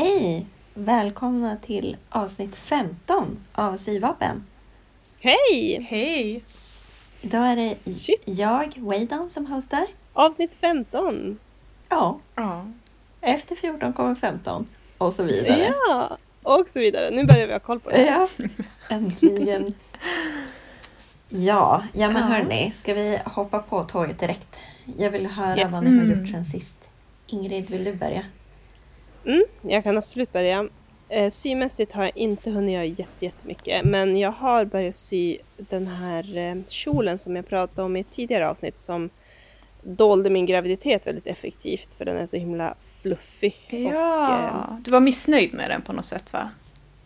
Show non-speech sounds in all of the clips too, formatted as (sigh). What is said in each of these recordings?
Hej! Välkomna till avsnitt 15 av Syvapen. Hej! Hej! Idag är det Shit. jag, Weidan, som hostar. Avsnitt 15. Ja, Ja. efter 14 kommer 15 och så vidare. Ja, och så vidare. Nu börjar vi ha koll på det. Ja, äntligen. Ja, ja men Ja. hörni, ska vi hoppa på tåget direkt? Jag vill höra Yes. vad ni har Mm. gjort sen sist. Ingrid, vill du börja? Mm, jag kan absolut börja. Eh, symässigt har jag inte hunnit göra jätte- jättemycket men jag har börjat sy den här eh, kjolen som jag pratade om i ett tidigare avsnitt som dolde min graviditet väldigt effektivt för den är så himla fluffig. Och, eh, Ja, du var missnöjd med den på något sätt va?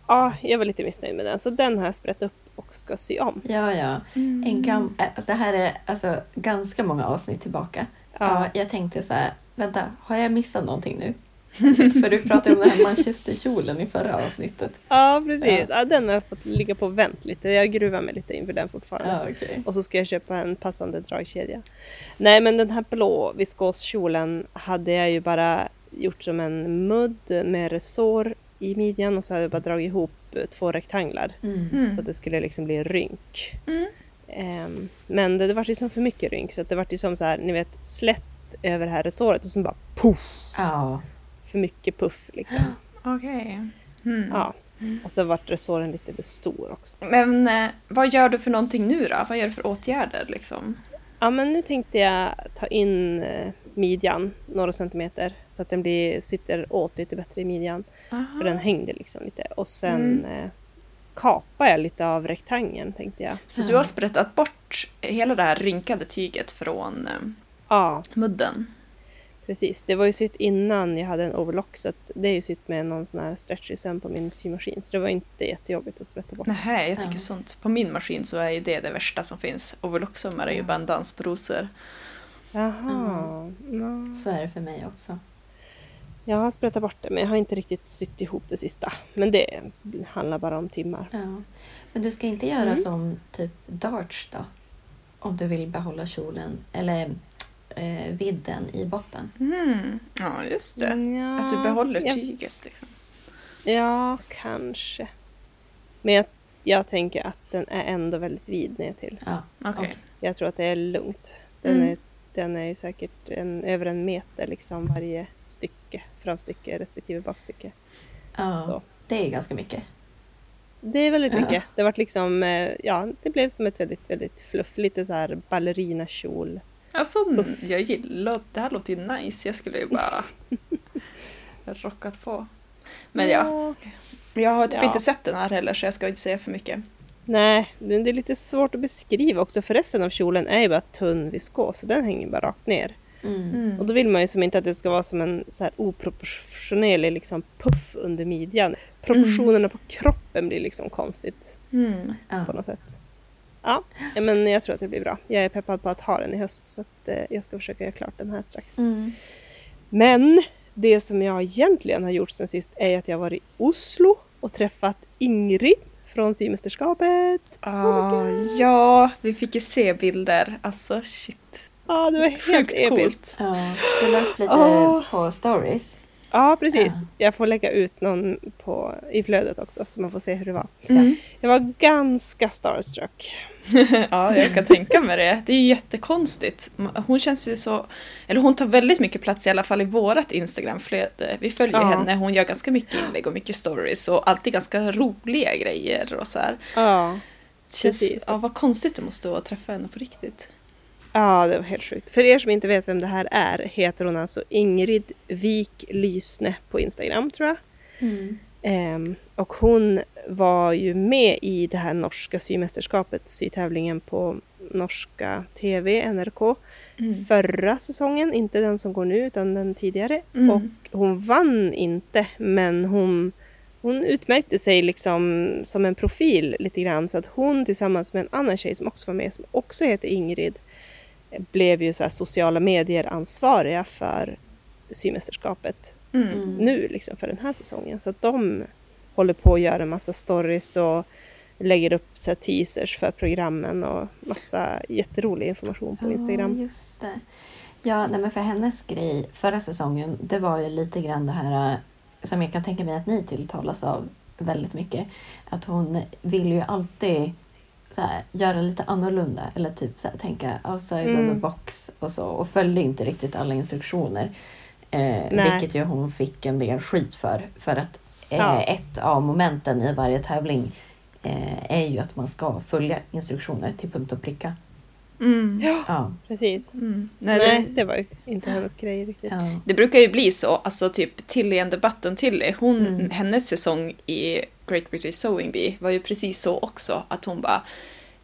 ja, jag var lite missnöjd med den så den har jag sprätt upp och ska sy om. Ja, ja. En gam- äh, det här är alltså ganska många avsnitt tillbaka. Ja. Ja. jag tänkte så här, vänta, har jag missat någonting nu? För du pratade om den här manchesterkjolen i förra avsnittet. Ja, precis. Ja. den har fått ligga på vänt lite. Jag gruvar mig lite inför den fortfarande. Ja, okej. Och så ska jag köpa en passande dragkedja. Nej men den här blå viskoskjolen hade jag ju bara gjort som en mudd med resår i midjan och så hade jag bara dragit ihop två rektanglar. Mm. Mm. Så att det skulle liksom bli rynk. Mm. Ehm, men det, det var ju som för mycket rynk så att det var ju som så här, ni vet slätt över det här resåret och sen bara puff! Ja. För mycket puff liksom. Okej. Mm. Ja. Och så vart resåren lite för stor också. Men eh, vad gör du för någonting nu då? Vad gör du för åtgärder liksom? Ja men nu tänkte jag ta in eh, midjan några centimeter så att den blir, sitter åt lite bättre i midjan. För den hängde liksom lite. Och sen Mm. eh, kapar jag lite av rektangeln tänkte jag. Så du har sprättat bort hela det här rynkade tyget från eh, Ja, mudden? Precis. Det var ju sytt innan jag hade en overlock så att det är ju sytt med någon sån här stretchig söm på min symaskin. Så det var inte jättejobbigt att sprätta bort. Nej, jag tycker Ja. sånt. På min maskin så är det det värsta som finns. Overlocksömmar är ju Ja. bara en dans på rosor. Jaha. Ja. Så är det för mig också. Jag har sprättat bort det men jag har inte riktigt sytt ihop det sista. Men det handlar bara om timmar. Ja. Men du ska inte göra Mm. som typ darts då? Om du vill behålla kjolen eller eh, vidden i botten. Mm. Ja, just det. Ja, Att du behåller jag tyget. Liksom. Ja, kanske. Men jag, jag tänker att den är ändå väldigt vid ner till. Ja. Okej. Jag tror att det är lugnt. Den, Mm. är, den är ju säkert en, över en meter liksom varje stycke. Framstycke respektive bakstycke. ja. Så. Det är ganska mycket. Det är väldigt Ja. mycket. Det vart liksom, eh, ja, det blev som ett väldigt, väldigt fluff, lite så här ballerinakjol. Alltså, Puff. jag gillar det här låter ju nice. Jag skulle ju bara (laughs) rockat på. Men ja, jag har typ Ja. inte sett den här heller så jag ska inte säga för mycket. Nej, men det är lite svårt att beskriva också för resten av kjolen är ju bara tunn viskos så den hänger bara rakt ner. Mm. Och då vill man ju som inte att det ska vara som en så här oproportionerlig liksom puff under midjan. Proportionerna på kroppen blir liksom konstigt Mm. Ja. på något sätt. Ja, men jag tror att det blir bra. Jag är peppad på att ha den i höst så att eh, jag ska försöka göra klart den här strax. Mm. Men det som jag egentligen har gjort sen sist är att jag har varit i Oslo och träffat Ingrid från symästerskapet. Ah, ja, vi fick ju se bilder. Alltså shit. Ja, det var helt Sjukt episkt. coolt. Ja, du la upp lite Åh. på stories. Ja, precis. Ja. Jag får lägga ut någon på, i flödet också så man får se hur det var. Mm. Jag var ganska starstruck. (laughs) ja, jag kan tänka mig det. Det är ju jättekonstigt. Hon känns ju så... Eller hon tar väldigt mycket plats i alla fall i vårat Instagramflöde. Vi följer Ja. henne. Hon gör ganska mycket inlägg och mycket stories och alltid ganska roliga grejer och så här. Ja. Känns, Precis. ja, vad konstigt det måste vara att träffa henne på riktigt. ja, det var helt sjukt. För er som inte vet vem det här är heter hon alltså Ingrid Wik Lysne på Instagram tror jag. Mm. Ehm, och hon var ju med i det här norska symästerskapet, sytävlingen på norska TV, NRK, förra säsongen. Inte den som går nu utan den tidigare. Mm. Och hon vann inte men hon, hon utmärkte sig liksom som en profil lite grann. Så att hon tillsammans med en annan tjej som också var med, som också heter Ingrid, blev ju så här sociala medier ansvariga för symästerskapet Mm. Mm. nu liksom för den här säsongen. Så att de håller på att göra en massa stories och lägger upp så teasers för programmen och massa jätterolig information på Instagram. Ja, just det. Ja, nej, men för hennes grej förra säsongen, det var ju lite grann det här som jag kan tänka mig att ni tilltalas av väldigt mycket. Att hon vill ju alltid så här, göra lite annorlunda eller typ så här, tänka outside of the Mm. box och så och följde inte riktigt alla instruktioner. Eh, vilket ju hon fick en del skit för. För att eh, Ja. ett av momenten i varje tävling eh, är ju att man ska följa instruktioner till punkt och pricka. Mm. Ja. Precis. Mm. Nej, Nej, det, det var ju inte hennes grej riktigt. ja. det brukar ju bli så, alltså typ Tilly and the Button Tilly, hon, Mm. hennes säsong i Great British Sewing Bee var ju precis så också, att hon bara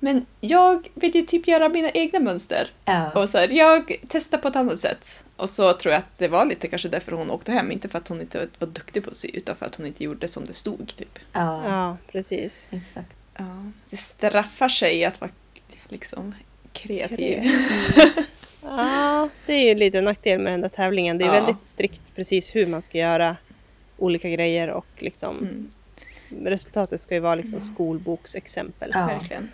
men jag vill ju typ göra mina egna mönster. Ja. Och så här, jag testar på ett annat sätt. Och så tror jag att det var lite kanske därför hon åkte hem. Inte för att hon inte var duktig på att sy, utan för att hon inte gjorde som det stod. Typ. ja. Ja, precis. Exakt. Ja, det straffar sig att vara liksom kreativ. (laughs) Ja, det är ju lite nackdel med den där tävlingen. Det är Ja. väldigt strikt precis hur man ska göra olika grejer och liksom Mm, resultatet ska ju vara liksom skolboksexempel. Ja. Verkligen.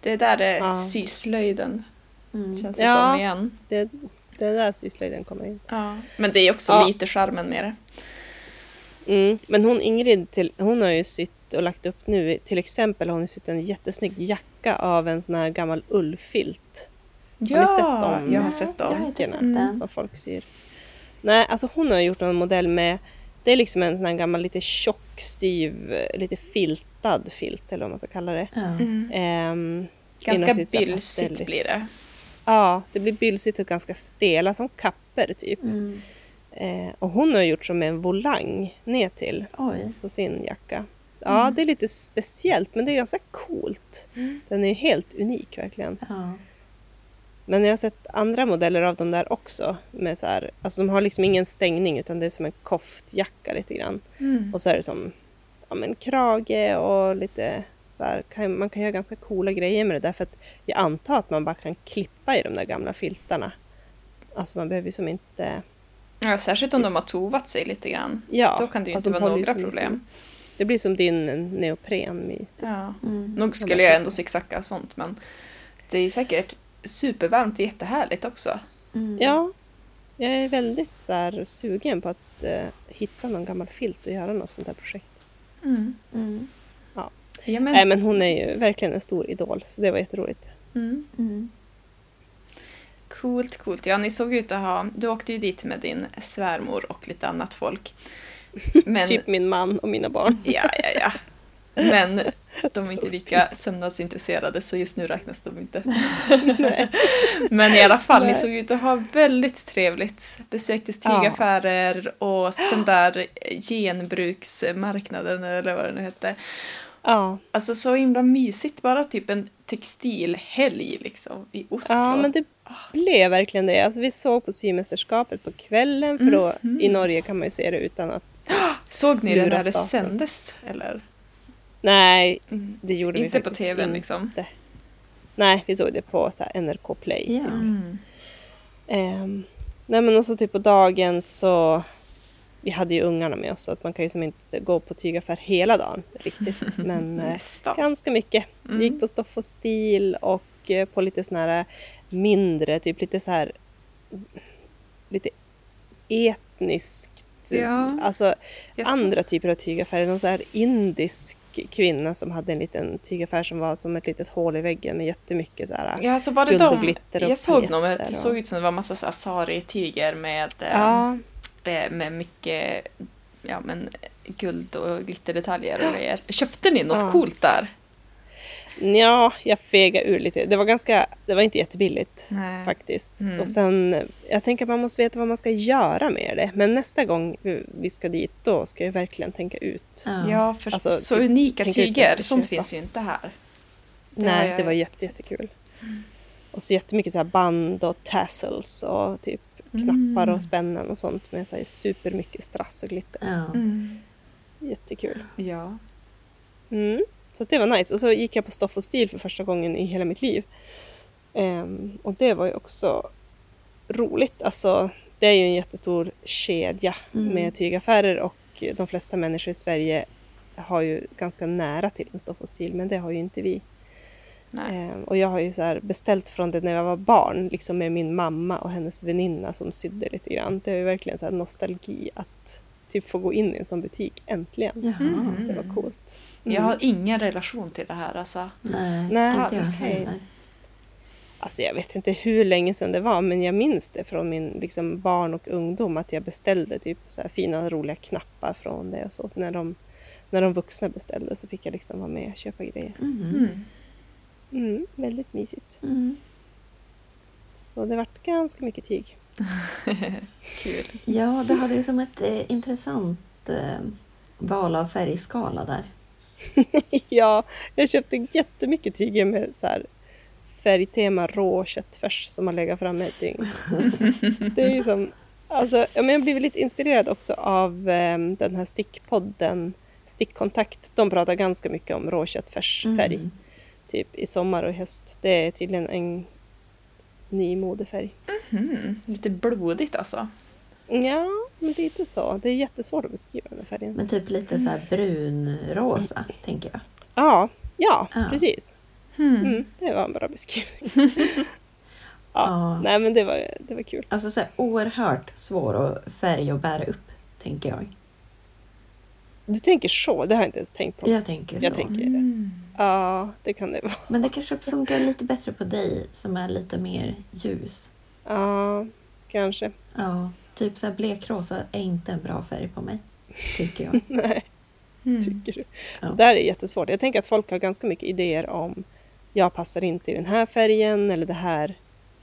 Det är där det Ja. syslöjden Mm. känns det Ja. som igen. Det, det är där syslöjden kommer in. Ja. Men det är också Ja. lite charmen med det. Mm. Men hon Ingrid, till, hon har ju sytt och lagt upp nu, till exempel har hon sytt en jättesnygg jacka av en sån här gammal ullfilt. Ja, ni sett dem? jag har sett jag har dem. inte sett den. som folk syr. Nej, alltså hon har gjort en modell med, det är liksom en sån här gammal lite tjock, styv, lite filtad filt eller vad man ska kalla det. Mm. Ehm, Ganska bylsigt blir det. Ja, det blir bylsigt och ganska stela som kapper typ. Mm. Eh, och hon har gjort som en volang ner till Oj. på sin jacka. Ja, Mm. det är lite speciellt men det är ganska coolt. Mm. Den är helt unik verkligen. Ja. Men jag har sett andra modeller av dem där också. Med så här, alltså de har liksom ingen stängning utan det är som en koftjacka lite grann. Mm. Och så är det som ja, men krage och lite så här, kan, man kan göra ganska coola grejer med det därför att jag antar att man bara kan klippa i de där gamla filtarna. Alltså man behöver ju som inte... Ja, särskilt om de har tovat sig lite grann. Ja, Då kan det ju alltså, inte de vara några problem. Det blir som din neopren. Typ. Ja. Mm. Nog skulle jag ändå zigzacka och sånt men det är säkert supervarmt och jättehärligt också. Mm. Ja, jag är väldigt så här, sugen på att eh, hitta någon gammal filt och göra något sånt här projekt. Mm. Mm. Ja, men, Nej men hon är ju verkligen en stor idol så det var jätteroligt. mm. Mm. Coolt, coolt. Ja, ni såg ut att ha... Du åkte ju dit med din svärmor och lite annat folk. (laughs) Men, Typ min man och mina barn. ja, ja, ja. Men de är inte lika söndagsintresserade så just nu räknas de inte. (laughs) Men i alla fall, ni Nej. såg ut att ha väldigt trevligt. Besökte tygaffärer och den där genbruksmarknaden eller vad det nu hette. Ja, Alltså så himla mysigt, bara typ en textilhelg liksom i Oslo. ja men det blev verkligen det. Alltså, vi såg på symästerskapet på kvällen för då Mhm. i Norge kan man ju se det utan att... (gasps) Såg ni det när det sändes? Eller? Nej, Mm. det gjorde vi Inte på faktiskt tvn inte. liksom? Nej, vi såg det på så NRK Play. Ja. Typ. Mm. Ehm, nej men också typ på dagen så vi hade ju ungarna med oss så att man kan ju som inte gå på tygaffär hela dagen riktigt. (laughs) Men eh, ganska mycket. Mm. Vi gick på Stoff och stil och eh, på lite såna här mindre, typ lite så här lite etniskt. Ja. Alltså Jag andra typer av tygaffärer. Någon så här indisk kvinna som hade en liten tygaffär som var som ett litet hål i väggen med jättemycket så här. Ja, så var det guld och de. glitter och Jag såg pailletter det och- såg ut som det var massa så här sari-tyger med, eh, Ja, eh, med mycket ja, men, guld och glitterdetaljer och grejer. Köpte ni något Ja. coolt där? Ja, jag fegade ur lite. Det var ganska, det var inte jättebilligt Nej. faktiskt. Mm. Och sen, jag tänker att man måste veta vad man ska göra med det. Men nästa gång vi ska dit, då ska jag verkligen tänka ut. Ja. För Alltså, så typ, unika tyger, sånt finns ju inte här. Det Nej, jag- det var jätte, jättekul. Och så jättemycket så här band och tassels och typ knappar Mm. och spännen och sånt med så här supermycket strass och glitter. Ja. Mm. Jättekul. Ja. Mm. Så det var nice. Och så gick jag på Stoff och stil för första gången i hela mitt liv. Ehm, och det var ju också roligt. Alltså, det är ju en jättestor kedja Mm. med tygaffärer och de flesta människor i Sverige har ju ganska nära till en Stoff och stil, men det har ju inte vi. Ehm, och jag har ju så här beställt från det när jag var barn, liksom med min mamma och hennes väninna som sydde lite grann. Det är ju verkligen så här nostalgi att typ få gå in i en sån butik, äntligen. Mhm. Det var coolt. Mm. Jag har ingen relation till det här alltså. Nej, Nej, inte jag okej. heller. Alltså jag vet inte hur länge sedan det var men jag minns det från min liksom, barn och ungdom att jag beställde typ så här fina roliga knappar från det och så. När de, när de vuxna beställde så fick jag liksom vara med och köpa grejer. Mhm. Mm. Mm, väldigt mysigt. Mm. Så det vart ganska mycket tyg. (laughs) Kul. Ja, du hade ju som ett eh, intressant eh, val av färgskala där. (laughs) ja, jag köpte jättemycket tyger med så här färgtema rå köttfärs som har legat framme ett dygn. (laughs) det är ju som, alltså, jag blev lite inspirerad också av eh, den här stickpodden Stickkontakt. De pratar ganska mycket om rå köttfärsfärg, Mm. typ i sommar och höst. Det är tydligen en ny modefärg. Mm. Lite blodigt alltså. Ja, men det är inte så. Det är jättesvårt att beskriva den här färgen. Men typ lite så här brunrosa, tänker jag. Ja, ja, Ja. precis. Mm. Mm, det var en bra beskrivning. (laughs) ja, Ja. Nej, men det var, det var kul. Alltså så här oerhört svår att färg att bära upp, tänker jag. Du tänker så, det har jag inte ens tänkt på. Jag tänker så. Jag tänker- Mm. Ja, det kan det vara. Men det kanske funkar lite bättre på dig som är lite mer ljus. Ja, kanske. Ja, typ så här blekrosa är inte en bra färg på mig, tycker jag. (laughs) Nej, Mm. tycker du. Ja. Det där är jättesvårt. Jag tänker att folk har ganska mycket idéer om jag passar inte i den här färgen eller det här.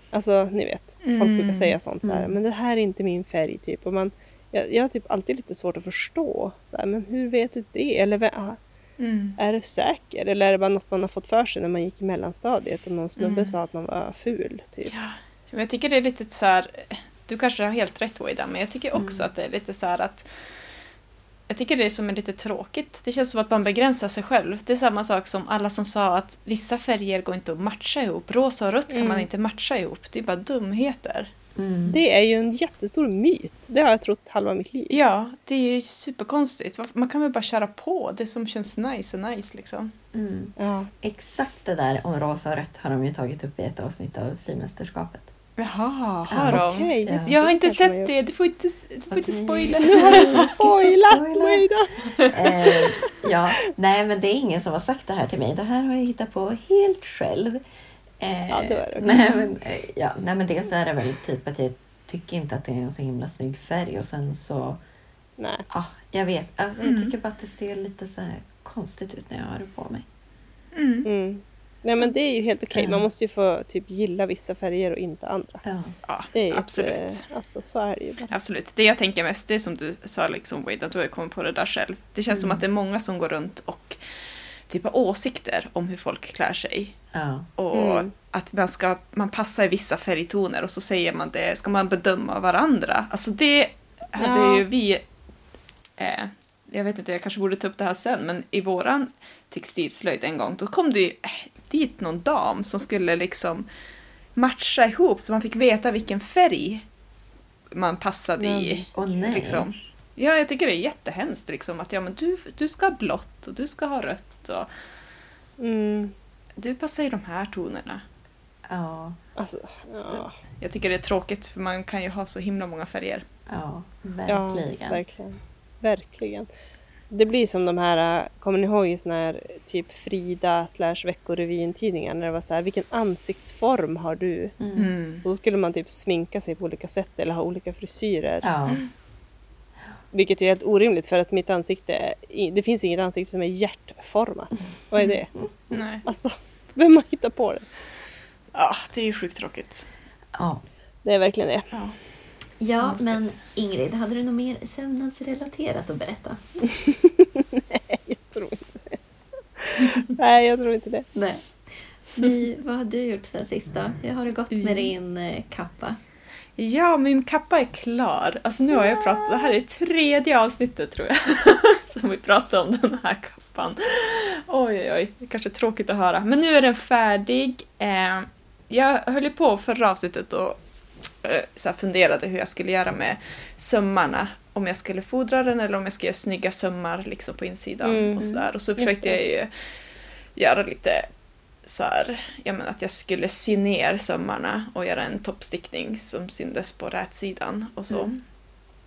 Alltså, ni vet. Folk Mm. brukar säga sånt så här, Mm. men det här är inte min färg typ. Och man, jag, jag har typ alltid lite svårt att förstå. Så här, men hur vet du det? Eller ah, Mm. är du säker? Eller är det bara något man har fått för sig när man gick i mellanstadiet och någon snubbe Mm. sa att man var ful? Typ. Ja, men jag tycker det är lite så här, du kanske har helt rätt Wida, men jag tycker också Mm. att det är lite så här att jag tycker det är som är lite tråkigt. Det känns som att man begränsar sig själv. Det är samma sak som alla som sa att vissa färger går inte att matcha ihop. Rosa och rött kan Mm. man inte matcha ihop. Det är bara dumheter. Mm. Det är ju en jättestor myt. Det har jag trott halva mitt liv. Ja, det är ju superkonstigt. Man kan väl bara köra på. Det som känns nice är nice liksom. Mm. Ja. Exakt det där om rosa och rött har de ju tagit upp i ett avsnitt av symesterskapet. Jaha, Ja, har de? Okej, Ja. Jag har inte sett det. Du får inte, du får inte spoila. Nu har du (laughs) spoilat spoiler. mig (laughs) då! Eh, ja, nej men det är ingen som har sagt det här till mig. Det här har jag hittat på helt själv. Eh, Ja, det var det. Nej men, eh, ja, nej men dels är det väl typ att jag tycker inte att det är en så himla snygg färg och sen så, Nej. ja, jag vet. Alltså Mm. jag tycker bara att det ser lite så här konstigt ut när jag har det på mig. Mm. Mm. Nej men det är ju helt okej. Ja. Man måste ju få typ gilla vissa färger och inte andra. Ja. Ja, Det är ju absolut. Ett, alltså så är det ju bara. Absolut. Det jag tänker mest, det är som du sa liksom Wade, att du har kommit på det där själv. Det känns som Mm. att det är många som går runt och typ har åsikter om hur folk klär sig. Ja. Och Mm. att man, ska, man passar i vissa färgtoner och så säger man det, ska man bedöma varandra? Alltså det hade Ja. ju vi, eh, jag vet inte, jag kanske borde ta upp det här sen, men i våran textilslöjd en gång, då kom det ju eh, dit någon dam som skulle liksom matcha ihop så man fick veta vilken färg man passade i. Åh nej. Liksom. Ja, jag tycker det är jättehemskt liksom, att ja, men du, du ska ha blått och du ska ha rött och Mm. du passar i de här tonerna. Ja, Alltså, ja. Jag tycker det är tråkigt för man kan ju ha så himla många färger. ja, ja, verkligen. verkligen. Det blir som de här, äh, kommer ni ihåg i såna här typ Frida slash Veckorevyn-tidningar när det var så här, vilken ansiktsform har du? Mm. Mm. Och så skulle man typ sminka sig på olika sätt eller ha olika frisyrer. Ja. Vilket är helt orimligt för att mitt ansikte, det finns inget ansikte som är hjärtformat. Vad är det? (laughs) Nej. Alltså, vem har hittat på det? Ja, det är ju sjukt tråkigt. ja. Det är verkligen det. Ja. Ja, men Ingrid, hade du något mer sömnadsrelaterat att berätta? (laughs) Jag tror inte. Nej, jag tror inte det. Nej. Vi, vad har du gjort sen sist då? Hur har det gått med din eh, kappa? ja, min kappa är klar. Alltså nu har jag pratat, det här är tredje avsnittet tror jag, (laughs) som vi pratar om den här kappan. Oj, oj, oj, det är kanske är tråkigt att höra. Men nu är den färdig. Eh, jag höll på förra avsnittet och så här funderade hur jag skulle göra med sömmarna. Om jag skulle fodra den eller om jag skulle göra snygga sömmar liksom på insidan Mm. och sådär. Och så försökte jag ju göra lite så här, jag menar att jag skulle sy ner sömmarna och göra en toppstickning som syndes på rätsidan och så. Mm.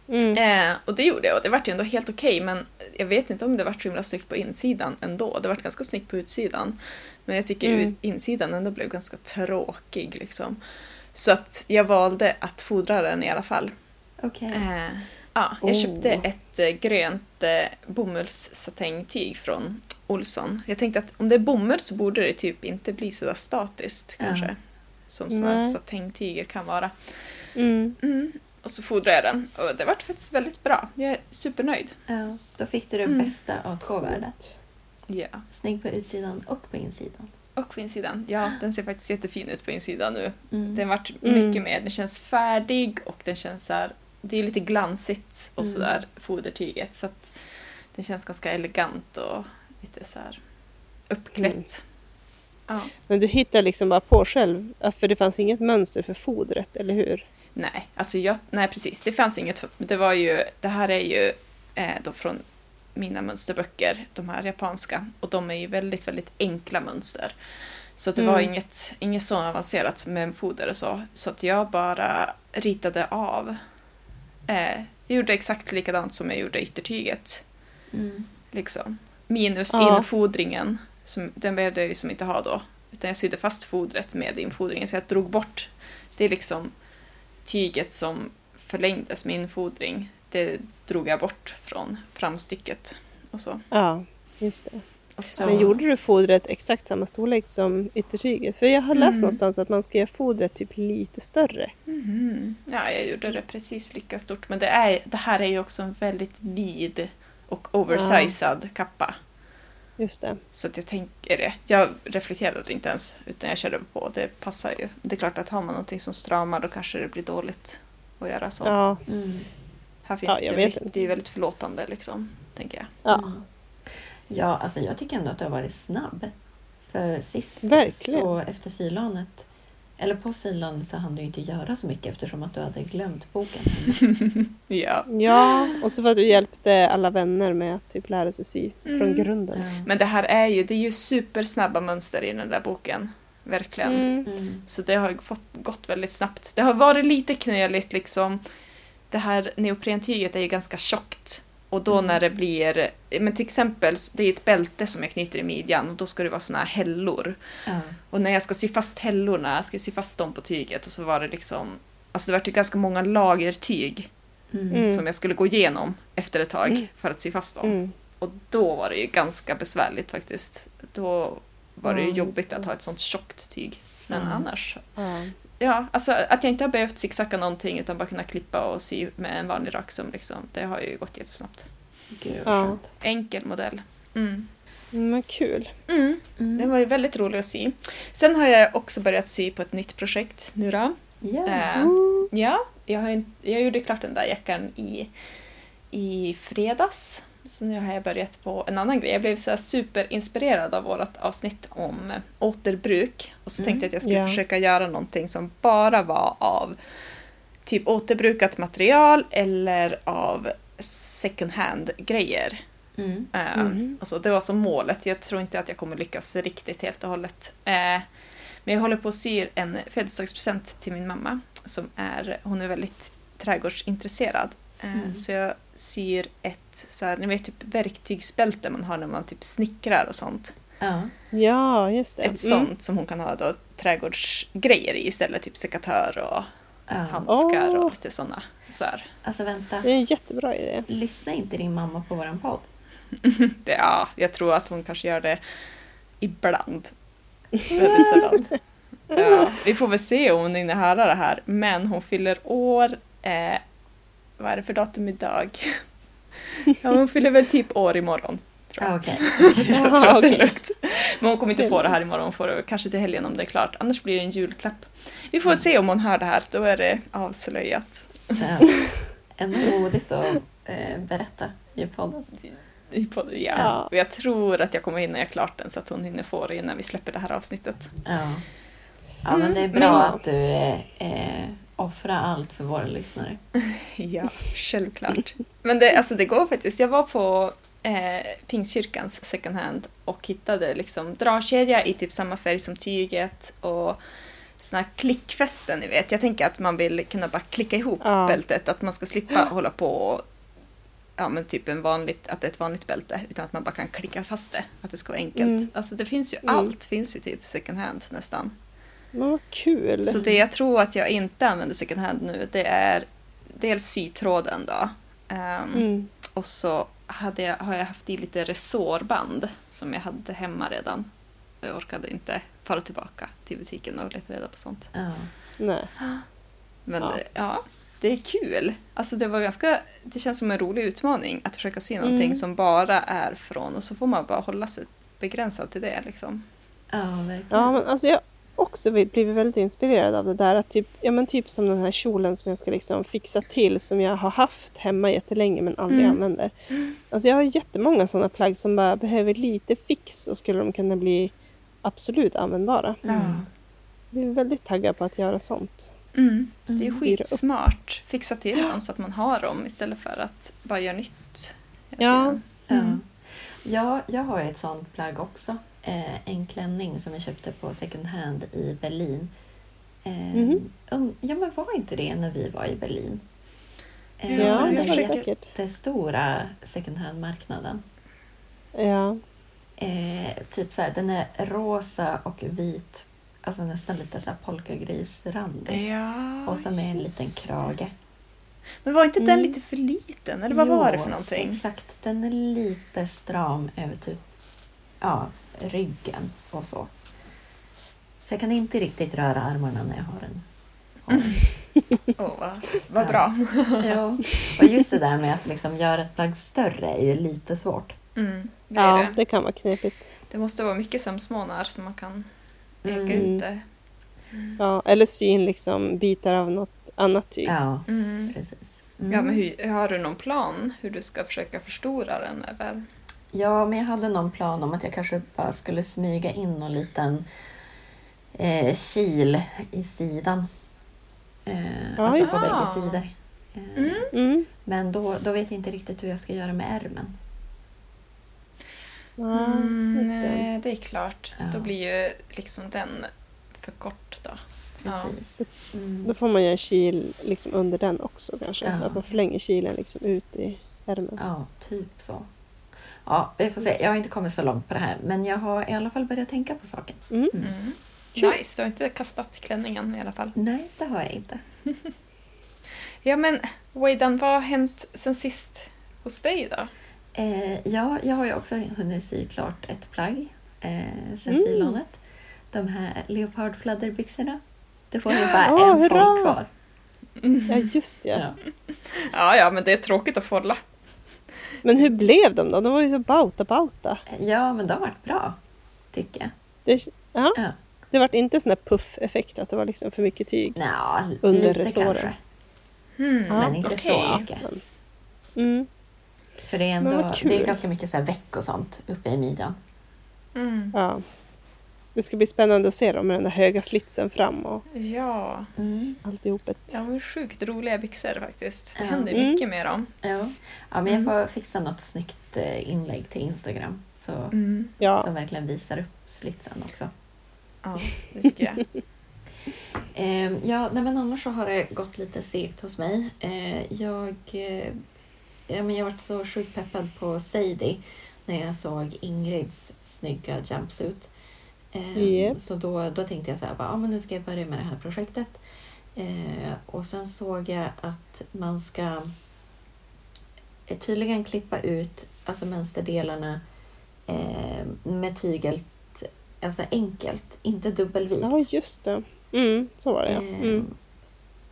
Mm. Eh, och det gjorde jag och det vart ju ändå helt okej men jag vet inte om det vart så himla snyggt på insidan ändå. Det vart ganska snyggt på utsidan. Men jag tycker Mm. insidan ändå blev ganska tråkig liksom. Så att jag valde att fodra den i alla fall. Okej. Eh, ja, jag Oh. köpte ett eh, grönt eh, bomullssatängtyg från Olsson. Jag tänkte att om det är bomull så borde det typ inte bli så där statiskt kanske. Som sådana satängtyger kan vara. Mm. Mm. Och så fodrade jag den och det vart faktiskt väldigt bra. Jag är supernöjd. Ja, då fick du det Mm. bästa av två världar. Ja. Snygg på utsidan och på insidan. Och på insidan. Ja, den ser faktiskt jättefin ut på insidan nu. Mm. Den vart Mm. mycket mer, den känns färdig och den känns så här, det är lite glansigt och Mm. sådär, fodertyget. Så att den känns ganska elegant och lite så här uppklätt. Mm. Ja. Men du hittar liksom bara på själv, för det fanns inget mönster för fodret, eller hur? Nej, alltså jag, nej precis, det fanns inget, det var ju, det här är ju eh, då från mina mönsterböcker, de här japanska, och de är ju väldigt, väldigt enkla mönster. Så det var Mm. inget, inget så avancerat med foder och så, så att jag bara ritade av. Eh, jag gjorde exakt likadant som jag gjorde yttertyget, Mm. liksom. Minus Ja. infodringen, som, den behövde jag ju som inte ha då. Utan jag sydde fast fodret med infodringen, så jag drog bort, det är liksom tyget som förlängdes med infodring, det drog jag bort från framstycket. Och så. Ja, just det. Så Men gjorde du fodret exakt samma storlek som yttertyget? För jag har läst Mm. någonstans att man ska göra fodret typ lite större. Mhm. Ja, jag gjorde det precis lika stort. Men det, är, det här är ju också en väldigt vid och oversized kappa. Just det. Så att jag tänker det. Jag reflekterade inte ens, utan jag körde på. Det passar ju. Det är klart att har man någonting som stramar då kanske det blir dåligt att göra så. Ja, Mm. Här finns Ja, jag det, vet mycket, inte. det är väldigt förlåtande liksom, tänker jag. ja. Mm. Ja, alltså jag tycker ändå att du har varit snabb. För sist, Verkligen. så efter sylanet, eller på sylanet så hann du inte göra så mycket eftersom att du hade glömt boken. (laughs) Ja. ja, och så för att du hjälpte alla vänner med att typ lära sig sy från Mm. grunden. Ja. Men det här är ju, det är ju supersnabba mönster i den där boken. Verkligen. Mm. Mm. Så det har ju fått, gått väldigt snabbt. Det har varit lite knöligt liksom. Det här neoprentyget är ju ganska tjockt. Och då Mm. när det blir, men till exempel, det är ett bälte som jag knyter i midjan och då ska det vara såna här hällor. Ja. Och när jag ska sy fast hällorna, jag ska sy fast dem på tyget och så var det liksom, alltså det var ju ganska många lager tyg Mm. Mm. som jag skulle gå igenom efter ett tag Mm. för att sy fast dem. Mm. Och då var det ju ganska besvärligt faktiskt. Då var det ju jobbigt det. att ha ett sånt tjockt tyg. Men annars Ja. Alltså att jag inte har behövt zigzacka någonting utan bara kunna klippa och sy med en vanlig raksum liksom. Det har ju gått jättesnabbt. Gud Ja. Enkel modell. Mm. Men kul. Mm. Mm. Den var ju väldigt rolig att sy. Sen har jag också börjat sy på ett nytt projekt nu då. Ja. Eh, Mm. ja, jag, har, jag gjorde klart den där jackan i, i fredags. Så nu har jag börjat på en annan grej. Jag blev så här superinspirerad av vårt avsnitt om eh, återbruk. Och så Mm. tänkte jag att jag skulle Ja. försöka göra någonting som bara var av typ återbrukat material eller av second hand-grejer. Mm. Eh, Mhm. och så, det var som målet. Jag tror inte att jag kommer lyckas riktigt helt och hållet. Eh, men jag håller på att sy en födelsedagspresent till min mamma. Som är, hon är väldigt trädgårdsintresserad. Mm. Så jag syr ett så här, ni vet, typ verktygsbälte man har när man typ snickrar och sånt. Ja. Ja, just det. Ett Mm. sånt som hon kan ha då trädgårdsgrejer i istället. Typ sekatör och ja. handskar Åh. och lite sådana. Så här. Alltså vänta. Det är en jättebra idé. Lyssnar inte din mamma på våran podd? (laughs) Det, ja, jag tror att hon kanske gör det ibland. Väldigt sällan. (laughs) Ja, vi får väl se om hon hinner höra det här. Men hon fyller år, eh, vad är det för datum idag? Ja, hon fyller väl typ år imorgon. Tror jag. Ja, okej. (laughs) Så jag tror att det är lugnt. Men hon kommer inte få det här imorgon, hon får det kanske till helgen om det är klart. Annars blir det en julklapp. Vi får se om hon hör det här, då är det avslöjat. Ja. (laughs) Ändå modigt att eh, berätta i podden. I podden, Ja. Ja. Och jag tror att jag kommer hinna göra klart den så att hon hinner få det innan vi släpper det här avsnittet. Ja. Ja, men det är bra Mm. att du eh, offrar allt för våra lyssnare. (laughs) Ja, självklart. Men det, alltså det går faktiskt. Jag var på eh, Pingstkyrkans second hand och hittade liksom dragkedja i typ samma färg som tyget och såna här klickfästen, ni vet. Jag tänker att man vill kunna bara klicka ihop Ja. bältet, att man ska slippa (gasps) hålla på och ja men typ en vanligt, att det är ett vanligt bälte, utan att man bara kan klicka fast det, att det ska vara enkelt. Mm. Alltså det finns ju, Mm. allt finns ju typ second hand nästan. Vad kul! Så det jag tror att jag inte använder second hand nu, det är dels sytråden då. Ehm, Mm. och så hade jag, har jag haft i lite resårband som jag hade hemma redan. Jag orkade inte fara tillbaka till butiken och leta reda på sånt. Ja. Nej. Men Ja. Det, ja, det är kul. Alltså det var ganska, det känns som en rolig utmaning att försöka sy någonting Mm. som bara är från och så får man bara hålla sig begränsad till det liksom. ja, verkligen. Ja, men alltså jag också blivit väldigt inspirerad av det där. Att typ, ja, men typ som den här kjolen som jag ska liksom fixa till som jag har haft hemma jättelänge men aldrig Mm. använder. Alltså jag har jättemånga sådana plagg som bara behöver lite fix och skulle de kunna bli absolut användbara. Mm. Jag är väldigt taggad på att göra sånt. Mm. Det är skitsmart. Fixa till dem så att man har dem istället för att bara göra nytt. Ja. Mm. ja, jag har ett sånt plagg också. Eh, en klänning som jag köpte på second hand i Berlin. Eh, Mhm. um, ja, men var inte det när vi var i Berlin? Eh, Ja, den det jag var det säkert. jättestora second hand-marknaden. Ja. Eh, typ så här, den är rosa och vit. Alltså nästan lite så här polkagrisrandig. Ja, Och sen är en liten krage. Men var inte den Mm. lite för liten? Eller vad var det för någonting? Exakt, den är lite stram över typ ja, ryggen och så. Så jag kan inte riktigt röra armarna när jag har den. (laughs) Åh, vad, vad Ja. bra. jo. Och just det där med att liksom göra ett plagg större är ju lite svårt. Mm, det, ja, det. det kan vara knepigt. det måste vara mycket sömsmånar så man kan Mm. ut det. Ja, eller sy in liksom bitar av något annat tyg. Ja, Mm. precis. Mm. Ja, men hur, har du någon plan hur du ska försöka förstora den? Eller? Ja, men jag hade någon plan om att jag kanske bara skulle smyga in någon liten eh, kil i sidan. Eh, Ja, alltså på bägge sidor. Eh, Mm. Mm. Men då, då vet jag inte riktigt hur jag ska göra med ärmen. Ja, just det. nej, det är klart. Ja. Då blir ju liksom den för kort då. Ja. Precis. Mm. Då får man göra en kil liksom under den också kanske. Ja. Att man förlänger kilen liksom ut i ärmen. Ja, typ så. Ja, vi får se. Jag har inte kommit så långt på det här, men jag har i alla fall börjat tänka på saken. Mm. Mm. Kul. Nice, du har inte kastat klänningen i alla fall. Nej, det har jag inte. (laughs) Ja men Waydan, vad har hänt sen sist hos dig då? Eh, ja, jag har ju också hunnit sy klart ett plagg eh, sen Mm. sylånet. De här leopardfladderbyxorna. Det får ju bara Åh, en hurra! fold kvar. Ja, just ja. Ja. Ja, ja, men det är tråkigt att folla. Men hur blev de då? De var ju så bauta-bauta. ja, men de har varit bra, tycker jag. Det, ja. Ja. det var inte sån här puff-effekt att det var liksom för mycket tyg. Nja, Under lite resåren. kanske. Hmm, Ja, men inte så okej. mycket. Men, mm. För det är, ändå, det är ganska mycket så här veck och sånt uppe i midjan. Mm. ja. Det ska bli spännande att se dem med den där höga slitsen fram och Ja, alltihopet. de är sjukt roliga byxor faktiskt. Det Ja. händer Mm. mycket med dem. Ja. ja, men jag Mm. får fixa något snyggt eh, inlägg till Instagram. Så, Mm. Ja, som verkligen visar upp slitsen också. Ja, det tycker jag. (laughs) Eh, ja, nej, men annars så har det gått lite segt hos mig. Eh, jag, eh, ja, men jag varit så sjukt peppad på Sadie när jag såg Ingrids snygga jumpsuit. Eh, Japp. Så då, då tänkte jag så här, bara, ja, men nu ska jag börja med det här projektet. Eh, och sen såg jag att man ska eh, tydligen klippa ut alltså mönsterdelarna eh, med tygelt, alltså enkelt, inte dubbelvikt. ja just det. Mm, så var det ja. Eh, Mm.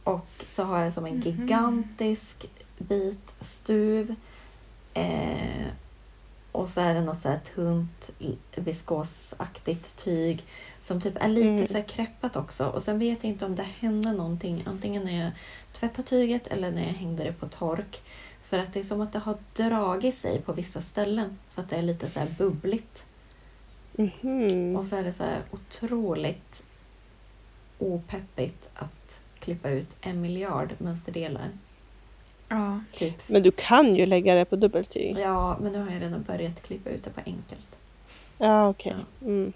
Och så har jag som en Mhm. gigantisk bit stuv. Och så är det något så här tunt viskosaktigt tyg som typ är lite Mm. så här kreppat också. Och sen vet jag inte om det hände någonting antingen när jag tvättade tyget eller när jag hängde det på tork. För att det är som att det har dragit sig på vissa ställen så att det är lite så här bubbligt. Mhm. Och så är det så här otroligt opeppigt att klippa ut en miljard mönsterdelar. Ja. Typ. Men du kan ju lägga det på dubbeltyg. Ja, men nu har jag redan börjat klippa ut det på enkelt. Ja, okej. Mm.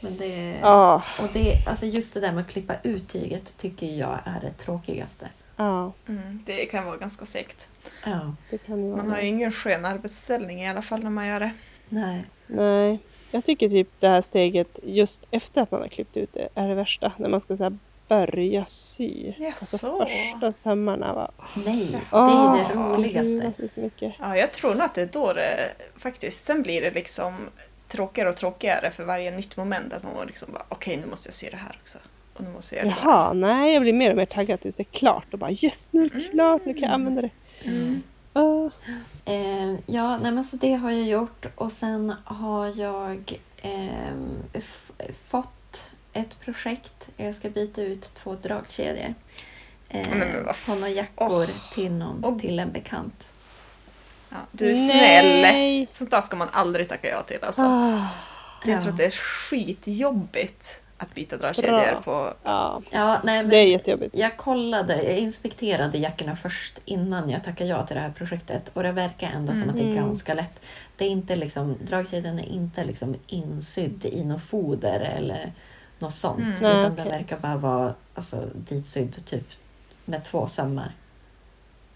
Men det, Ja, och det, alltså just det där med att klippa ut tyget tycker jag är det tråkigaste. ja, Mm, det kan vara ganska segt. Ja, det kan ju vara Man har ju ingen skön arbetsställning i alla fall när man gör det. nej. Nej, jag tycker typ det här steget just efter att man har klippt ut det är det värsta. När man ska så här, börja sy. Alltså Jaså? första sömmarna var... Nej, det är det roligaste. Det är så mycket. Ja, jag tror nog att det är då det faktiskt, sen blir det liksom tråkigare och tråkigare för varje nytt moment. Att man liksom bara, okej nu måste jag sy det här också. Och nu måste jag göra det. Jaha, nej jag blir mer och mer taggad tills det är klart och bara yes nu är det klart, nu kan jag använda det. Mm. Ah, Eh, ja, nej men så det har jag gjort och sen har jag f- fått ett projekt. Jag ska byta ut två dragkedjor. Eh, Nej, på några jackor Åh. till, någon, Åh. till en bekant. Ja, du är snäll! Nej. Sånt där ska man aldrig tacka ja till alltså. Ah, Jag Ja. tror att det är skitjobbigt att byta dragkedjor på... ja, Ja, nej, men det är jättejobbigt. Jag kollade, jag inspekterade jackorna först innan jag tackade ja till det här projektet och det verkar ändå som att det är Mhm. ganska lätt. Det är inte liksom, dragkedjan är inte liksom insydd i något foder eller något sånt. Mm. Utan Nej, den okej. verkar bara vara alltså, ditsydd typ med två sömmar.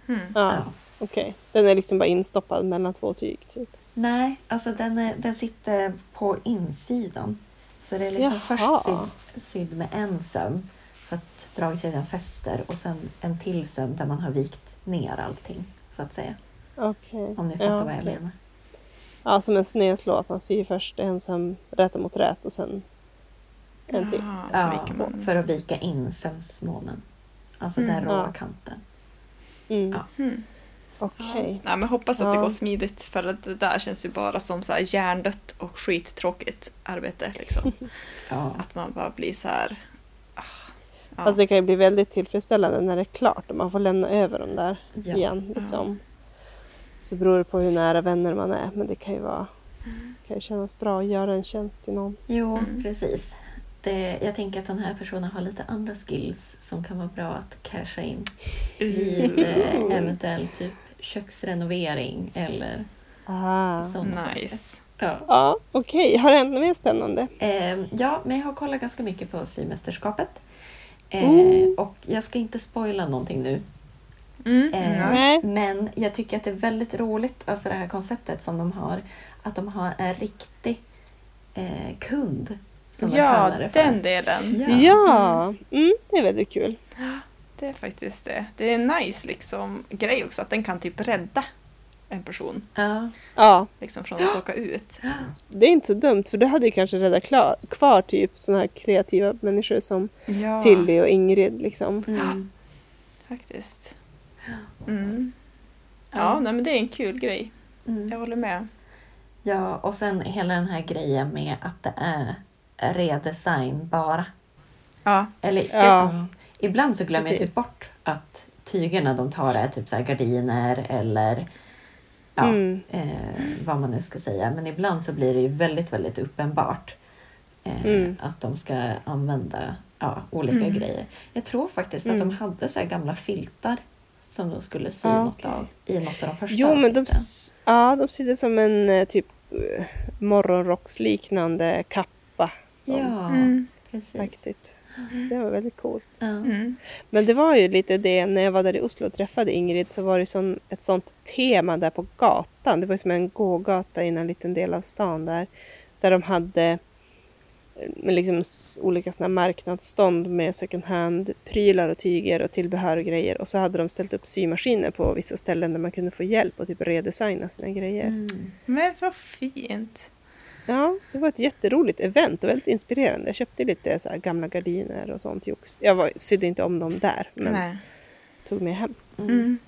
Hmm. Ja, Ja. okej. Den är liksom bara instoppad mellan två tyg typ. Nej, alltså den, är, den sitter på insidan. Så det är liksom Jaha. först sydd, sydd med en söm så att dragkedjan fäster och sen en till söm där man har vikt ner allting så att säga. Okej. Om ni fattar Ja, vad jag okej. menar. Ja, som en snedslå, att man syr först en som rätar mot rät och sen en till. Jaha, så Ja, viker man. för att vika in sömsmånen. Alltså den Mm. råa Ja. kanten. Mm. Ja. Hmm. Okej. Nej, men hoppas att det Ja. går smidigt för att det där känns ju bara som så här hjärndött och skittråkigt arbete. Liksom. (laughs) Ja. Att man bara blir så här... ah, Ja. Alltså det kan ju bli väldigt tillfredsställande när det är klart och man får lämna över dem där Ja. igen. Liksom. Så beror det på hur nära vänner man är. Men det kan ju, vara, Mm. kan ju kännas bra att göra en tjänst till någon. Jo, Mm. precis. Det, jag tänker att den här personen har lite andra skills som kan vara bra att casha in vid eh, eventuell typ köksrenovering eller Ah. sådana saker. Nice. Ja. Ja, okej. Har det hänt något mer spännande? Eh, ja, men jag har kollat ganska mycket på symästerskapet. Eh, Mm. och jag ska inte spoila någonting nu. Mm. Eh. Nej. Men jag tycker att det är väldigt roligt, alltså det här konceptet som de har, att de har en riktig eh, kund. Som Ja, för. den delen. Ja. Ja, mm, det är väldigt kul. Det är faktiskt det. Det är en nice liksom, grej också att den kan typ rädda en person Ja. Ja, liksom, från att åka ut. det är inte så dumt för det hade ju kanske räddat klar, kvar typ sådana här kreativa människor som Ja, Tilly och Ingrid. Liksom. Mm. faktiskt. Mm. Ja. Ja, nej, men det är en kul grej. Mm. Jag håller med. ja, och sen hela den här grejen med att det är redesign bara. Ja, Eller Ja. ibland så glömmer jag Precis. typ bort att tygerna de tar är typ så här gardiner eller ja, Mm. eh, vad man nu ska säga. Men ibland så blir det ju väldigt, väldigt uppenbart eh, Mm. att de ska använda ja, olika Mm. grejer. Jag tror faktiskt att de Mm. hade så här gamla filtar som de skulle sy Ah, något okej. av i något av de första Jo, men de, ja, de sydde som en eh, typ eh, morgonrocksliknande kappa. Som Ja, mm. precis. faktiskt. Det var väldigt coolt. Mm. Men det var ju lite det, när jag var där i Oslo och träffade Ingrid så var det sån, ett sånt tema där på gatan. Det var ju som en gågata i en liten del av stan där. Där de hade eh, med liksom olika såna marknadsstånd med second hand-prylar och tyger och tillbehör och grejer. Och så hade de ställt upp symaskiner på vissa ställen där man kunde få hjälp och typ redesigna sina grejer. Mm. Men vad fint. Ja, det var ett jätteroligt event och väldigt inspirerande. Jag köpte lite så gamla gardiner och sånt. Jag var, sydde inte om dem där, men Nej. tog med hem. Mm. Mm.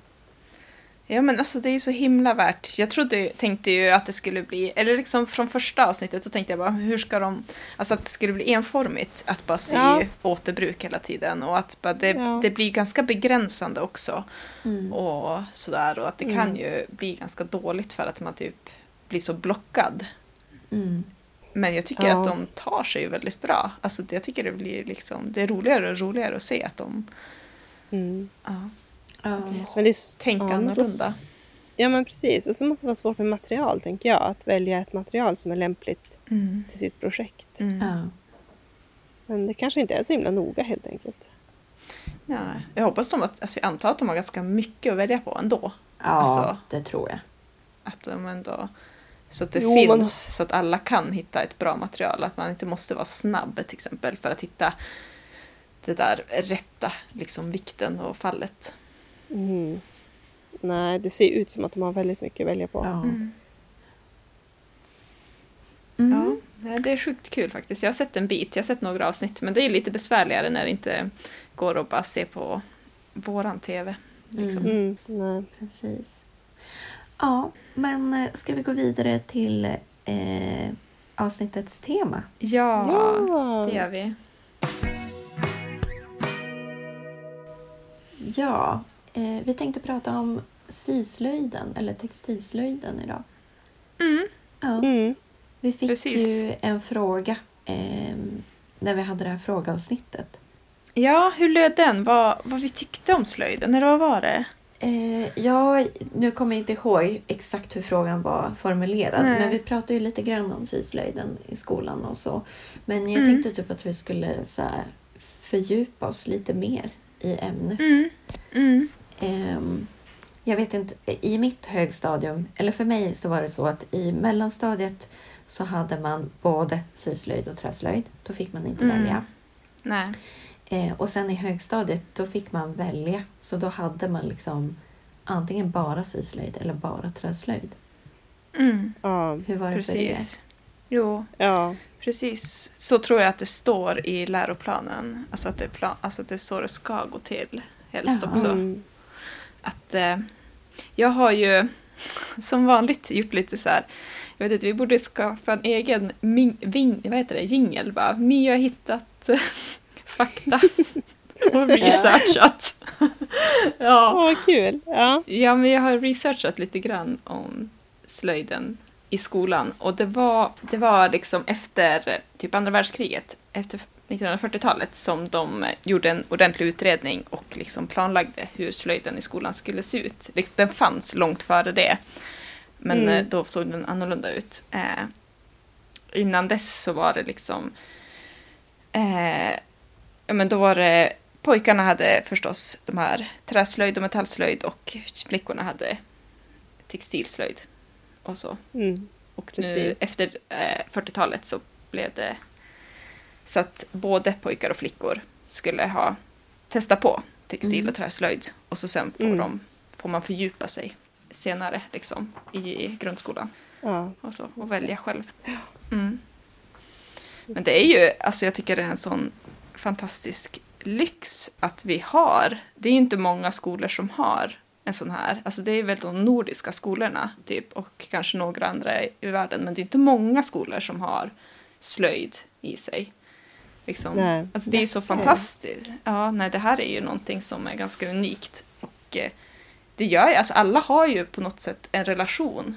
Ja men alltså det är så himla värt. Jag trodde, tänkte ju att det skulle bli, eller liksom från första avsnittet så tänkte jag bara hur ska de, alltså att det skulle bli enformigt att bara sy Ja. återbruk hela tiden och att bara det, Ja. det blir ganska begränsande också Mm. och sådär och att det kan Mm. ju bli ganska dåligt för att man typ blir så blockad. Mm. Men jag tycker Ja. att de tar sig väldigt bra. Alltså det- jag tycker det blir liksom, det är roligare och roligare att se att de, Mm. ja, Ja. att de måste Men det är, tänka så- annorlunda. Ja men precis, och så måste det vara svårt med material tänker jag. Att välja ett material som är lämpligt Mm. till sitt projekt. Mm. Ja. Men det kanske inte är så himla noga helt enkelt. Ja, jag hoppas de att, alltså jag antar att de har ganska mycket att välja på ändå. Ja, Alltså- det tror jag. Att de ändå, så att det Jo, finns, man- så att alla kan hitta ett bra material. Att man inte måste vara snabb till exempel för att hitta det där rätta liksom, vikten och fallet. Mm. Nej, det ser ut som att de har väldigt mycket att välja på. Ja. Mm. Mm. Ja, det är sjukt kul faktiskt. Jag har sett en bit, jag har sett några avsnitt, men det är lite besvärligare när det inte går att bara se på våran TV. Liksom. Mm. Mm, nej. Precis. Ja, men eh, ska vi gå vidare till eh, avsnittets tema? Ja, Ja. det gör vi. Ja, eh, vi tänkte prata om syslöjden eller textilslöjden idag. Mm. Ja, Mm. vi fick precis. ju en fråga eh, när vi hade det här frågeavsnittet. Ja, hur löd den? Vad, vad vi tyckte om slöjden, eller vad var det? Eh, ja, nu kommer jag inte ihåg exakt hur frågan var formulerad, Nej. men vi pratade ju lite grann om syslöjden i skolan och så. Men jag Mm. tänkte typ att vi skulle så här, fördjupa oss lite mer i ämnet. Mm. Mm. Ehm, jag vet inte, i mitt högstadium, eller för mig så var det så att i mellanstadiet så hade man både syslöjd och träslöjd. Då fick man inte Mm. välja. Nej. Eh, och sen i högstadiet då fick man välja. Så då hade man liksom antingen bara syslöjd eller bara träslöjd. Mm. Hur Ja. var det för er? Precis. Jo, ja. precis. Så tror jag att det står i läroplanen. Alltså att det är, plan, alltså att det är så det ska gå till. Helst Jaha. också. Mm. Att, eh, jag har ju (laughs) som vanligt gjort lite så här. Jag vet inte, vi borde skapa en egen min, ving, vad heter det, jingel. Bara. Mia har hittat (laughs) fakta (laughs) och researchat. Åh, ja. vad kul! Ja. ja, men jag har researchat lite grann om slöjden i skolan. Och det var, det var liksom efter typ andra världskriget, efter 1940-talet, som de gjorde en ordentlig utredning och liksom planlagde hur slöjden i skolan skulle se ut. Liksom, Den fanns långt före det, men Mm. eh, då såg den annorlunda ut. Eh, innan dess så var det liksom... Eh, ja, men då var det... Pojkarna hade förstås de här träslöjd och metallslöjd och flickorna hade textilslöjd och så. Mm. Och nu efter eh, 40-talet så blev det så att både pojkar och flickor skulle ha testa på textil Mm. och träslöjd och så sen får, Mm. de, får man fördjupa sig senare liksom i grundskolan Ja. och, så, och välja själv. Mm. Men det är ju, alltså jag tycker det är en sån fantastisk lyx att vi har. Det är inte många skolor som har en sån här. Alltså det är väl de nordiska skolorna typ och kanske några andra i världen. Men det är inte många skolor som har slöjd i sig. Liksom. Nej. Alltså det är så fantastiskt. Ja, nej, det här är ju någonting som är ganska unikt. Och eh, det gör ju, alltså alla har ju på något sätt en relation.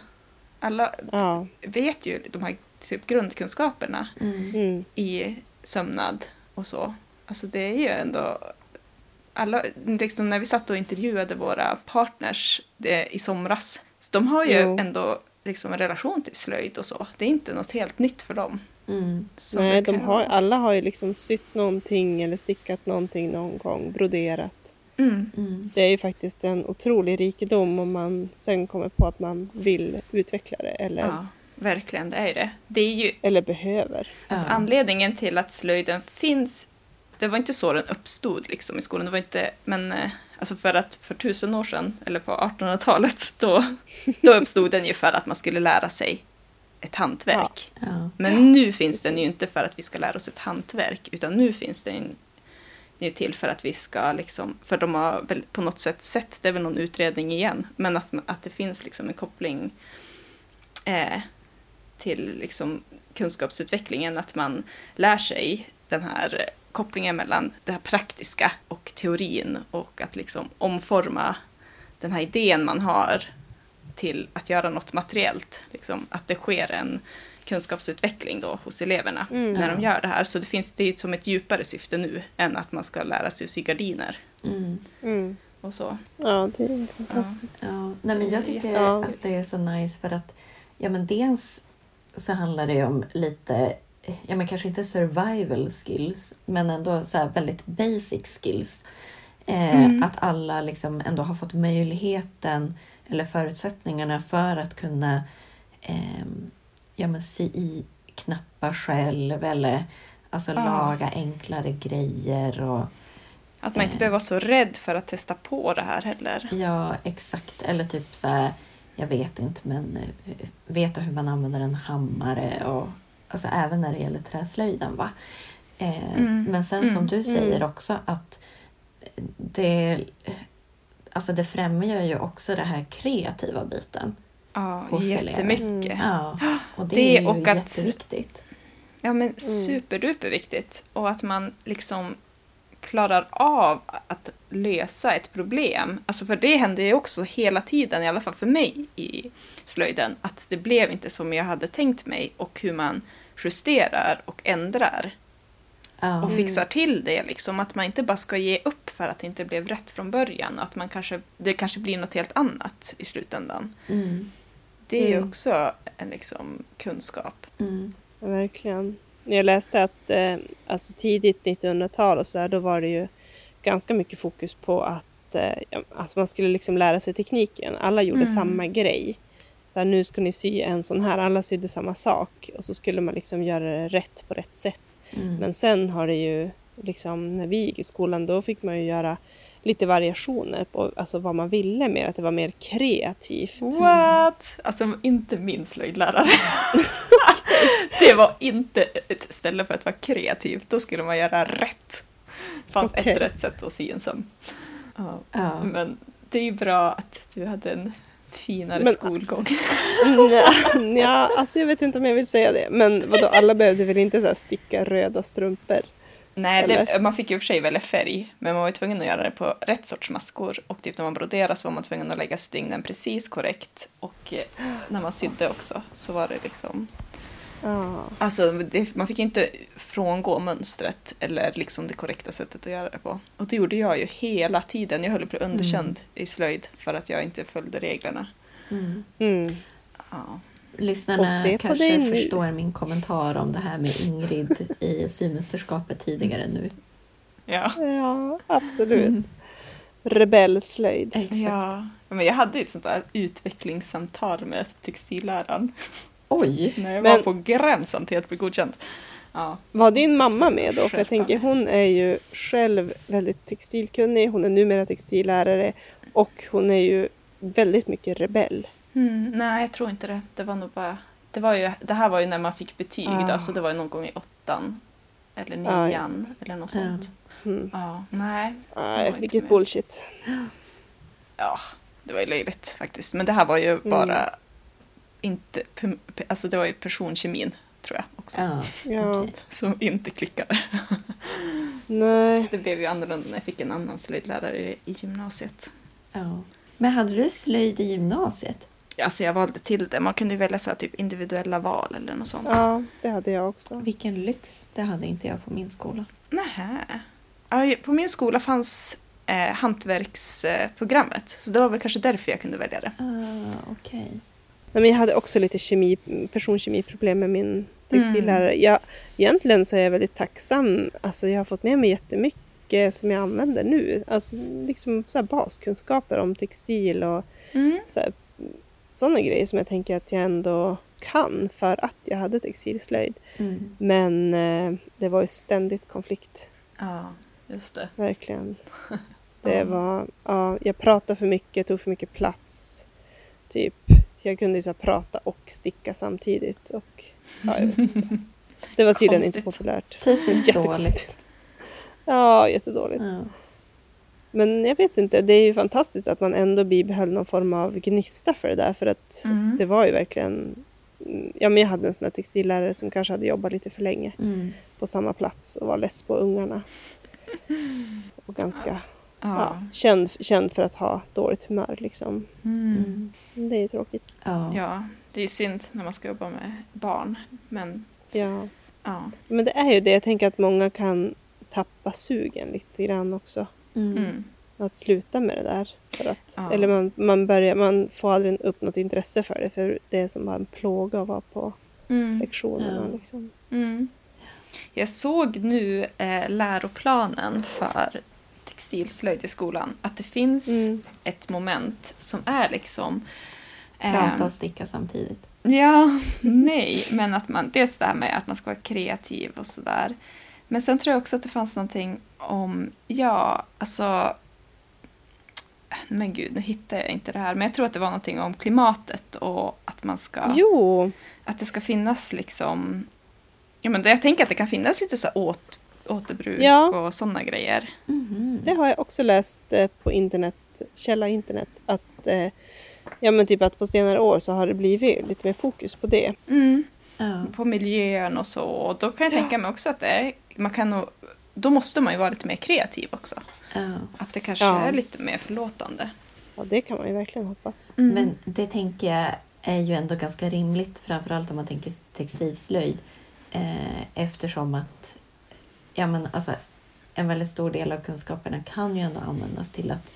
Alla Ja. vet ju de här typ grundkunskaperna Mm. Mm. i sömnad och så. Alltså det är ju ändå... Alla, liksom när vi satt och intervjuade våra partners det, i somras, så de har ju Jo. ändå liksom en relation till slöjd och så. Det är inte något helt nytt för dem. Mm. Så Nej, de har, alla har ju liksom sytt någonting eller stickat någonting någon gång, broderat. Mm. Mm. Det är ju faktiskt en otrolig rikedom om man sen kommer på att man vill utveckla det eller, Ja, verkligen, det är det. Det är ju eller behöver. Alltså Ja. anledningen till att slöjden finns, det var inte så den uppstod liksom i skolan, det var inte, men eh, alltså för att för tusen år sedan, eller på 1800-talet, (laughs) då, då uppstod den ju för att man skulle lära sig ett hantverk. Ja. Men nu finns den ju inte för att vi ska lära oss ett hantverk, utan nu finns den ju till för att vi ska liksom, för de har väl på något sätt sett, det är väl någon utredning igen, men att, att det finns liksom en koppling eh, till liksom kunskapsutvecklingen, att man lär sig den här kopplingen mellan det här praktiska och teorin och att liksom omforma den här idén man har till att göra något materiellt. Liksom, att det sker en kunskapsutveckling då hos eleverna Mm. när de gör det här. Så det finns det är som ett djupare syfte nu än att man ska lära sig att sy gardiner Mm. Mm. och så. Ja, det är fantastiskt. Ja. Nej, men jag tycker Ja. att det är så nice för att ja, men dels så handlar det om lite ja men kanske inte survival skills, men ändå så här väldigt basic skills. Eh, Mm. Att alla liksom ändå har fått möjligheten eller förutsättningarna för att kunna ehm, ja, men sy i knappar själv eller alltså Ja. laga enklare grejer. Och, Att man inte Eh. behöver vara så rädd för att testa på det här heller. ja, exakt. Eller typ så här, jag vet inte, men eh, veta hur man använder en hammare och alltså även när det gäller träslöjden. Va? Eh, Mm. Men sen som Mm. du säger Mm. också att det, alltså det främjar ju också den här kreativa biten. Ja, Hos elever. jättemycket. Mm. Ja, (gasps) och det, Det är ju och att- jätteviktigt. Ja, men superduper viktigt. Och att man liksom klarar av att lösa ett problem. Alltså för det hände ju också hela tiden, i alla fall för mig i slöjden, att det blev inte som jag hade tänkt mig och hur man justerar och ändrar Ja. och fixar till det. Liksom. Att man inte bara ska ge upp för att det inte blev rätt från början. Att man kanske, det kanske blir något helt annat i slutändan. Mm. Det är Mm. också en liksom, kunskap. Mm. Verkligen. Jag läste att eh, alltså tidigt 1900-tal och så där, då var det ju ganska mycket fokus på att eh, alltså man skulle liksom lära sig tekniken. Alla gjorde Mm. samma grej. Så här, nu ska ni sy en sån här, alla sydde samma sak och så skulle man liksom göra det rätt på rätt sätt. Mm. Men sen har det ju, liksom, när vi gick i skolan, då fick man ju göra lite variationer på alltså, vad man ville mer, att det var mer kreativt. What? Alltså inte min slöjdlärare. (laughs) det var inte ett ställe för att vara kreativ. Då skulle man göra rätt. Det fanns Okej. ett rätt sätt att sy en söm. Ja. Ja. Men det är ju bra att du hade en finare Men- skolgång. Nja, nja, alltså jag vet inte om jag vill säga det. Men vadå, alla behövde väl inte så här sticka röda strumpor? Nej, det, man fick ju i och för sig välja färg, men man var ju tvungen att göra det på rätt sorts maskor. Och typ när man broderade så var man tvungen att lägga stygnen precis korrekt. Och eh, när man sydde också så var det liksom Ja, Alltså, det, man fick inte frångå mönstret eller liksom det korrekta sättet att göra det på. Och det gjorde jag ju hela tiden. Jag höll på att bli underkänd i slöjd för att jag inte följde reglerna. Mm. mm. Ja. Lyssnarna Och se på kanske förstår min kommentar om det här med Ingrid i symästerskapet tidigare nu. Ja. ja absolut. Mm. Rebellslöjd. Exakt. ja. Men jag hade ett sånt där utvecklingssamtal med textilläraren Oj! när jag Men- var på gränsen till att bli godkänd. Ja. Var din mamma med då? För jag tänker hon är ju själv väldigt textilkunnig. Hon är numera textillärare och hon är ju väldigt mycket rebell. Mm, nej, jag tror inte det. Det var nog bara... Det, var ju, det här var ju när man fick betyg, Ah. då, så det var ju någon gång i åttan. Eller Ja, just nian, eller något Ja. sånt. Mm. Ja, nej. Nej, vilket med. bullshit. Ja, det var ju löjligt faktiskt. Men det här var ju bara inte... Alltså det var ju personkemin, tror jag också. Ja, Ja. okej. Som inte klickade. Nej. Det blev ju annorlunda när jag fick en annan slöjdlärare i, gymnasiet. ja. Men hade du slöjd i gymnasiet? Alltså jag valde till det. Man kunde ju välja så här, typ individuella val eller något sånt. Ja, det hade jag också. Vilken lyx! Det hade inte jag på min skola. Nähä. På min skola fanns eh, hantverksprogrammet. Så det var väl kanske därför jag kunde välja det. Ah, men jag hade också lite kemi, personkemiproblem med min textillärare. Jag, egentligen så är jag väldigt tacksam. Alltså, jag har fått med mig jättemycket som jag använder nu. Alltså, liksom så här baskunskaper om textil och Mm. så här, sådana grejer som jag tänker att jag ändå kan för att jag hade textilslöjd. Mm. Men eh, det var ju ständigt konflikt, Ja, just det. verkligen. (laughs) Det var, ja, jag pratade för mycket, tog för mycket plats. Typ, jag kunde ju så här prata och sticka samtidigt. Och, ja, jag vet inte. (laughs) Det var tydligen inte Konstigt. populärt. Typiskt (laughs) dåligt. Ja, jättedåligt. Ja. Men jag vet inte, det är ju fantastiskt att man ändå bibehöll någon form av gnista för det där. För att Mm. det var ju verkligen... Ja, men jag hade en sån där textillärare som kanske hade jobbat lite för länge Mm. på samma plats och var less på ungarna. Och ganska ja. Ja. känd, känd för att ha dåligt humör. Liksom. Mm. Mm. Det är ju tråkigt. Ja. ja, det är ju synd när man ska jobba med barn. Men Ja. ja. Men det är ju det, jag tänker att många kan tappa sugen lite grann också. Mm. Mm. Att sluta med det där. För att, Ja. Eller man, man, börjar, man får aldrig upp något intresse för det för det är som bara en plåga att vara på Mm. lektionerna. Ja. Liksom. Mm. Jag såg nu eh, läroplanen för textilslöjd i skolan att det finns Mm. ett moment som är liksom... ehm, Prata och sticka samtidigt. Ja, (laughs) nej, men att man, dels det här med att man ska vara kreativ och sådär. Men sen tror jag också att det fanns någonting om, ja, alltså... Men gud, nu hittar jag inte det här. Men jag tror att det var någonting om klimatet och att man ska... Jo, Att det ska finnas liksom... Ja, men jag tänker att det kan finnas lite så åt, återbruk Ja. och sådana grejer. Mhm. det har jag också läst eh, på internet, källa internet, att eh, Ja men typ att på senare år så har det blivit lite mer fokus på det. Mm. Ja. På miljön och så. Och då kan jag tänka mig också att det är, man kan nog, då måste man ju vara lite mer kreativ också. Ja. Att det kanske Ja. är lite mer förlåtande. Ja det kan man ju verkligen hoppas. Mm. Men det tänker jag är ju ändå ganska rimligt, framförallt om man tänker textilslöjd. Eh, eftersom att ja, men alltså, en väldigt stor del av kunskaperna kan ju ändå användas till att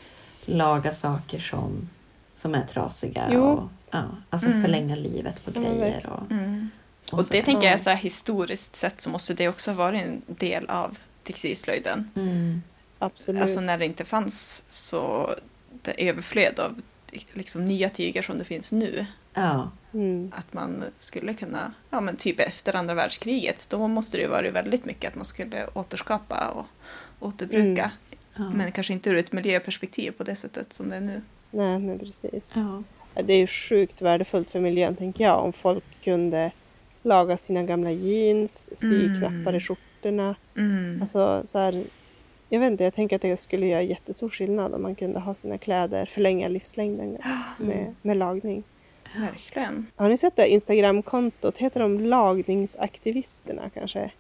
laga saker som, som är trasiga. Jo. Och, ja, alltså Mm. förlänga livet på grejer. Och, Mm. Och det tänker Ja. jag så här historiskt sett så måste det också varit en del av textilslöjden. Mm. Absolut. Alltså när det inte fanns så det överflöd av liksom nya tyger som det finns nu. Ja. mm. Att man skulle kunna, ja men typ efter andra världskriget, då måste det ju varit väldigt mycket att man skulle återskapa och återbruka. Ja. Men kanske inte ur ett miljöperspektiv på det sättet som det är nu. Nej men precis. Ja, Det är ju sjukt värdefullt för miljön tänker jag om folk kunde laga sina gamla jeans, sy Mm. knappar i skjortorna. Mm. Alltså så här, jag vet inte, jag tänker att det skulle göra jättestor skillnad om man kunde ha sina kläder, förlänga livslängden (gasps) med, med lagning. Verkligen. Har ni sett det Instagramkontot? Heter de lagningsaktivisterna kanske?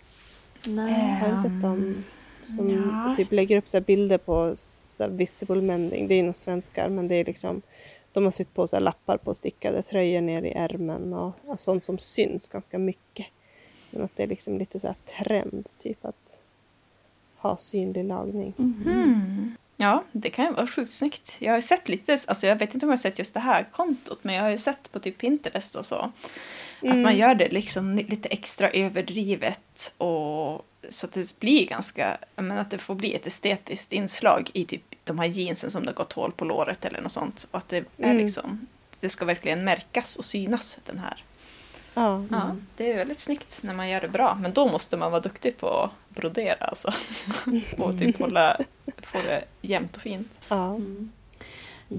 Nej. Har ni sett dem? Som ja. typ lägger upp så här bilder på så här visible mending. Det är nog svenskar men det är liksom de har sytt på här lappar på stickade tröjor ner i ärmen och, och sånt som syns ganska mycket. Men att det är liksom lite så här trend typ att ha synlig lagning. Mm. Ja, det kan ju vara sjukt snyggt. Jag har sett lite, alltså jag vet inte om jag har sett just det här kontot, men jag har ju sett på typ Pinterest och så. Att Mm. man gör det liksom lite extra överdrivet och så att det blir ganska, menar att det får bli ett estetiskt inslag i typ de här jeansen som det har gått hål på låret eller något sånt. Och att det är Mm. liksom, det ska verkligen märkas och synas den här. Ja. Ja, det är väldigt snyggt när man gör det bra, men då måste man vara duktig på att brodera alltså. (laughs) och typ hålla, få det jämnt och fint. ja. Mm.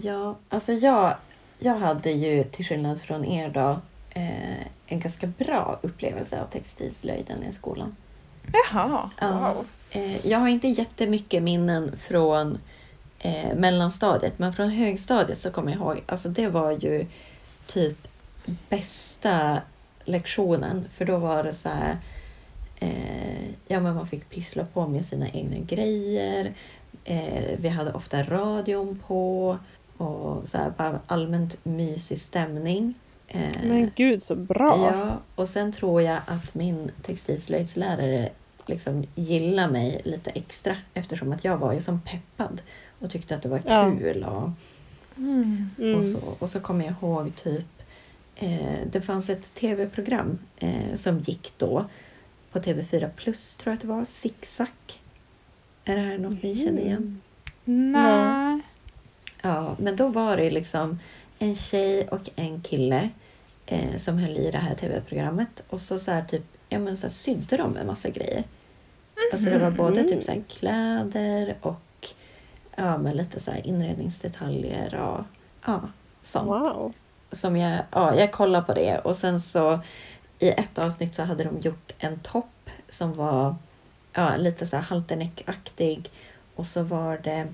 Ja, alltså jag, jag hade ju till skillnad från er då eh, en ganska bra upplevelse av textilslöjden i skolan. Jaha, Ja. wow. Eh, jag har inte jättemycket minnen från eh, mellanstadiet, men från högstadiet så kommer jag ihåg, alltså det var ju typ bästa lektionen, för då var det så här, eh, ja men man fick pyssla på med sina egna grejer, eh, vi hade ofta radion på och så här, bara allmänt mysig stämning. Eh, Men gud så bra! Ja, och sen tror jag att min textilslöjdslärare liksom gillar mig lite extra eftersom att jag var ju som peppad och tyckte att det var Ja. kul. Och, Mm. Mm. och, så, och så kommer jag ihåg typ eh, det fanns ett tv-program eh, som gick då på TV4 Plus tror jag att det var, Zigzag. Är det här något ni känner igen? Nej. Ja, men då var det liksom en tjej och en kille eh, som höll i det här tv-programmet och så, så här, typ, ja, men så här, sydde de en massa grejer. Alltså det var både typ så här, kläder och ja, men lite så här, inredningsdetaljer och ja, sånt. Wow! Som jag, ja, jag kollade på det och sen så i ett avsnitt så hade de gjort en topp som var ja, lite så här halterneckaktig och så var det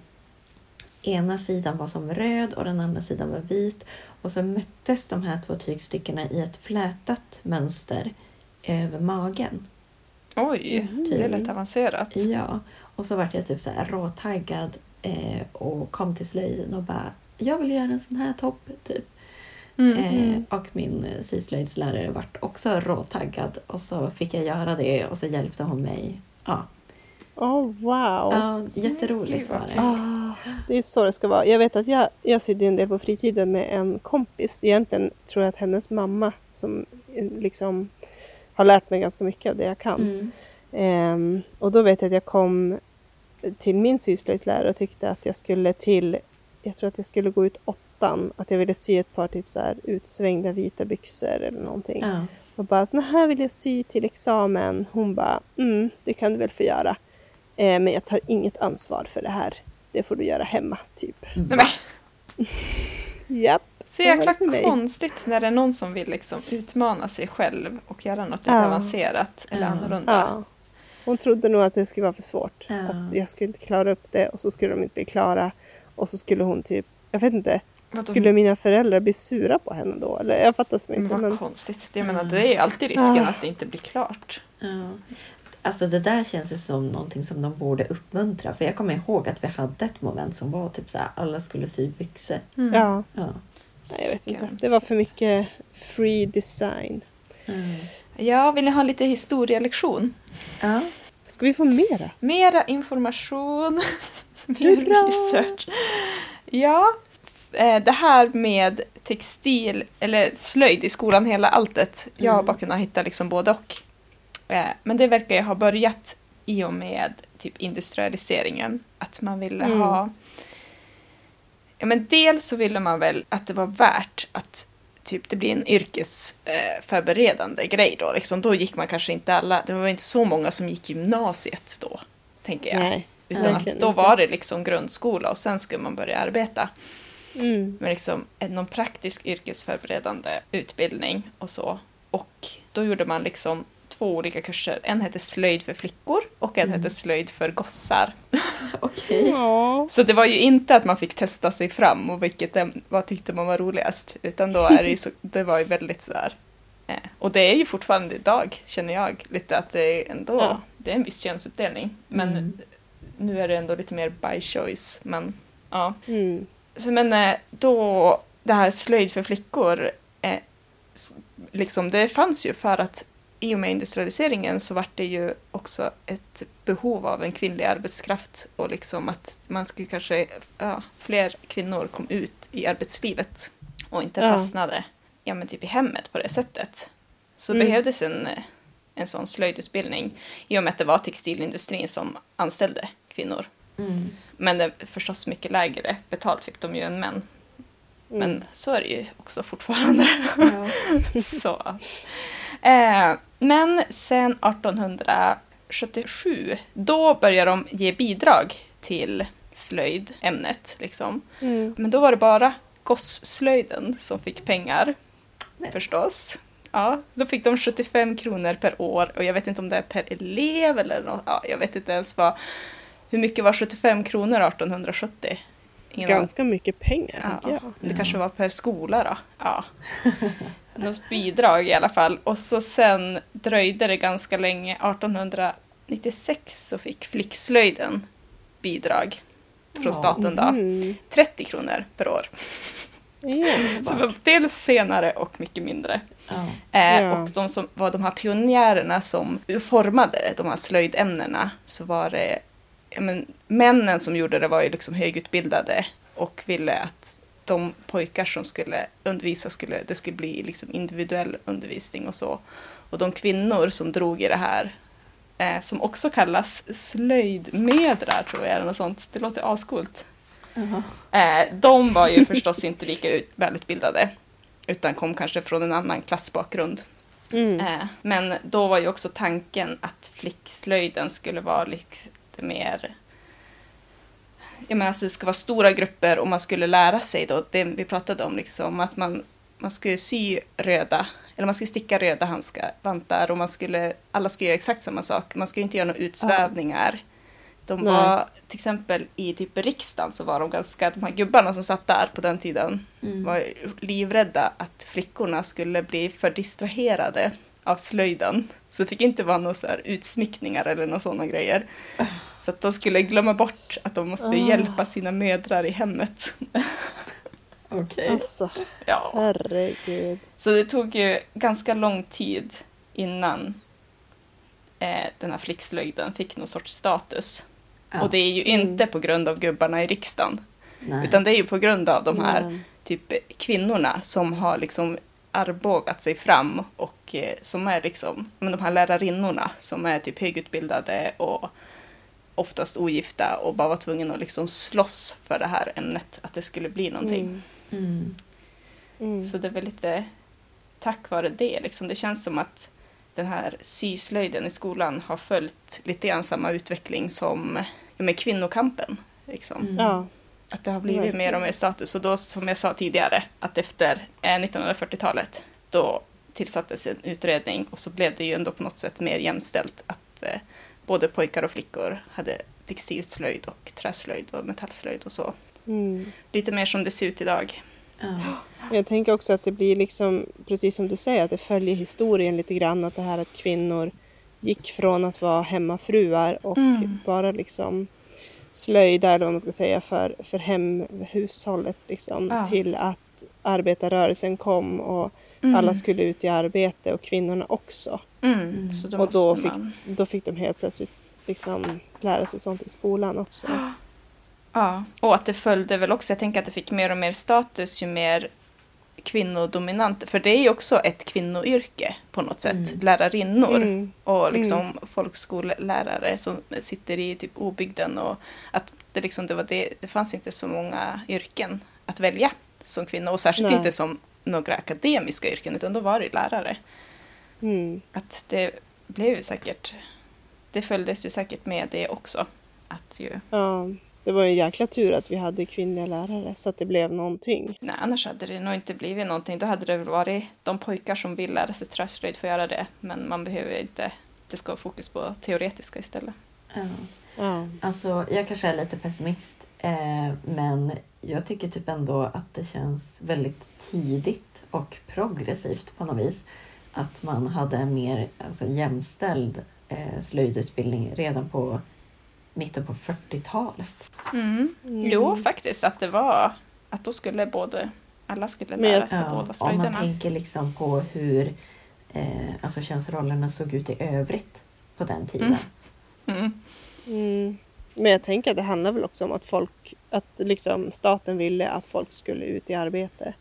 ena sidan var som röd och den andra sidan var vit och så möttes de här två tygstyckena i ett flätat mönster över magen. Oj, Mhm. det är lätt avancerat. Ja, och så vart jag typ så här råtaggad eh, och kom till slöjden och bara jag vill göra en sån här topp typ. Mm. Eh, och min syslöjdslärare vart också råtaggad och så fick jag göra det och så hjälpte hon mig. Ja, Oh wow! ja jätteroligt var det. Ja, det är så det ska vara. Jag vet att jag, jag sydde en del på fritiden med en kompis. Egentligen tror jag att hennes mamma som eh, liksom har lärt mig ganska mycket av det jag kan. Mm. Ehm, och då vet jag att jag kom till min syslöjdslärare och tyckte att jag skulle till, jag tror att jag skulle gå ut åttan, att jag ville sy ett par typ så här utsvängda vita byxor eller någonting. Ja. Och bara, såna här vill jag sy till examen. Hon bara, mm, det kan du väl få göra. Eh, men jag tar inget ansvar för det här. Det får du göra hemma, typ. Nej, men, (laughs) Japp, så jäkla konstigt när det är någon som vill liksom utmana sig själv och göra något lite Ja. avancerat eller Ja. annorlunda. Ja. Hon trodde nog att det skulle vara för svårt. Ja. Att jag skulle inte klara upp det och så skulle de inte bli klara. Och så skulle hon typ, jag vet inte, Vadå? skulle mina föräldrar bli sura på henne då? Eller jag fattar som Men inte. vad Men, konstigt. Jag menar, det är alltid risken Ah. att det inte blir klart. Ja. Alltså det där känns ju som någonting som de borde uppmuntra. För jag kommer ihåg att vi hade ett moment som var typ så här, alla skulle sy byxor. Mm. ja, Ja. nej, jag vet inte. Det var för mycket free design. Mm. Ja, vill ni ha lite historielektion? Ja. Ska vi få mera? Mera information, mer Hurra! research. Ja, eh, det här med textil eller slöjd i skolan, hela alltet. Jag har Mm. bara kunnat hitta liksom både och. Eh, Men det verkar ju ha börjat i och med typ industrialiseringen. Att man ville Mm. ha... Ja, men dels så ville man väl att det var värt att typ det blir en yrkesförberedande grej då. Liksom, då gick man kanske inte alla, det var inte så många som gick gymnasiet då, tänker jag. Nej, Utan att då var det liksom grundskola och sen skulle man börja arbeta. Mm. med liksom en- någon praktisk yrkesförberedande utbildning och så. Och då gjorde man liksom två olika kurser. En hette slöjd för flickor och en Mm. hette slöjd för gossar. (laughs) Okej. Ja. Så det var ju inte att man fick testa sig fram och vilket vad tyckte man var roligast. Utan då är det ju så, (laughs) det var ju väldigt sådär. Eh, och det är ju fortfarande idag, känner jag, lite att det är ändå, Ja. det är en viss könsuppdelning. Men Mm. nu är det ändå lite mer by choice. Men ja. Mm. Så, men eh, då, det här slöjd för flickor, eh, liksom, det fanns ju för att i och med industrialiseringen så var det ju också ett behov av en kvinnlig arbetskraft och liksom att man skulle kanske, ja, fler kvinnor kom ut i arbetslivet och inte Ja. fastnade ja, men typ i hemmet på det sättet. Så Mm. behövdes en, en sån slöjdutbildning i och med att det var textilindustrin som anställde kvinnor. Mm. Men det, förstås mycket lägre betalt fick de ju än män. Mm. Men så är det ju också fortfarande. Ja. (laughs) så. Eh, men sen 1877, då började de ge bidrag till slöjdämnet. Liksom. Mm. Men då var det bara gosslöjden som fick pengar. Nej. Förstås. Ja, då fick de 75 kronor per år och jag vet inte om det är per elev eller något. Ja, jag vet inte ens vad. Hur mycket var 75 kronor 1870? Ingen. Ganska mycket pengar, tänker Ja, jag. det kanske var per skola då. Ja. (laughs) Något bidrag i alla fall. Och så sen dröjde det ganska länge. 1896 så fick flickslöjden bidrag från staten då. Mm. 30 kronor per år. Så det var dels senare och mycket mindre. Ja. Eh, Ja. Och de som var de här pionjärerna som formade de här slöjdämnena så var det men, männen som gjorde det var ju liksom högutbildade och ville att de pojkar som skulle undervisa skulle, det skulle bli liksom individuell undervisning och så. Och de kvinnor som drog i det här eh, som också kallas slöjdmödrar tror jag eller något sånt. Det låter ascoolt. Jaha. Eh, de var ju (laughs) förstås inte lika ut, välutbildade utan kom kanske från en annan klassbakgrund. Mm. Eh, men då var ju också tanken att flickslöjden skulle vara lite mer... Jag menar, alltså det ska vara stora grupper och man skulle lära sig då, det vi pratade om, liksom, att man, man skulle sy röda, eller man skulle sticka röda handskar, vantar och man skulle, alla skulle göra exakt samma sak. Man skulle inte göra några utsvävningar. De Nej. var, till exempel i typ riksdagen så var de ganska, de här gubbarna som satt där på den tiden, Mm. var livrädda att flickorna skulle bli för distraherade av slöjden. Så det fick inte vara några så här utsmyckningar eller några sådana grejer. Så att de skulle glömma bort att de måste Ah. hjälpa sina mödrar i hemmet. Okej. Alltså, Ja. herregud. Så det tog ju ganska lång tid innan eh, den här flickslöjden fick någon sorts status. Ja. Och det är ju inte på grund av gubbarna i riksdagen. Nej. Utan det är ju på grund av de här Men- typ kvinnorna som har liksom armbågat sig fram och eh, som är liksom, men de här lärarinnorna som är typ högutbildade och oftast ogifta och bara var tvungna att liksom slåss för det här ämnet, att det skulle bli någonting. Mm. Mm. Mm. Så det är väl lite tack vare det, liksom. det känns som att den här syslöjden i skolan har följt lite grann samma utveckling som med kvinnokampen. Liksom. Mm. Ja. Att det har blivit Verkligen. mer och mer status. Och då, som jag sa tidigare, att efter eh, 1940-talet, då tillsattes en utredning och så blev det ju ändå på något sätt mer jämställt att eh, både pojkar och flickor hade textilslöjd och träslöjd och metallslöjd och så. Mm. Lite mer som det ser ut idag. Ja. (gasps) Jag tänker också att det blir liksom, precis som du säger, att det följer historien lite grann. Att det här att kvinnor gick från att vara hemmafruar och Mm. bara liksom slöjda, eller vad man ska säga, för, för hemhushållet liksom, Ja. till att arbetarrörelsen kom och Mm. alla skulle ut i arbete och kvinnorna också. Mm. Mm. Då och då fick, man... då fick de helt plötsligt liksom lära sig sånt i skolan också. Ja, och att det följde väl också, jag tänker att det fick mer och mer status ju mer kvinnodominant, för det är ju också ett kvinnoyrke på något sätt, Mm. lärarinnor Mm. och liksom folkskollärare som sitter i typ obygden och att det liksom, det var det, det fanns inte så många yrken att välja som kvinna och särskilt Nej. inte som några akademiska yrken utan då var det lärare. Mm. Att det blev säkert, det följdes ju säkert med det också. Att ju, Ja, det var ju en jäkla tur att vi hade kvinnliga lärare så att det blev någonting. Nej, annars hade det nog inte blivit någonting. Då hade det väl varit de pojkar som vill lära sig träslöjd får göra det. Men man behöver inte, det ska vara fokus på teoretiska istället. Ja. Ja. Alltså, jag kanske är lite pessimist, eh, men jag tycker typ ändå att det känns väldigt tidigt och progressivt på något vis. Att man hade en mer alltså, jämställd eh, slöjdutbildning redan på mitten på 40-talet. Mm. Mm. Jo, faktiskt att det var att då skulle både, alla skulle lära sig båda om man slöjderna. tänker liksom på hur eh, alltså könsrollerna såg ut i övrigt på den tiden. Mm. Mm. Mm. Men jag tänker att det handlar väl också om att folk, att liksom staten ville att folk skulle ut i arbete.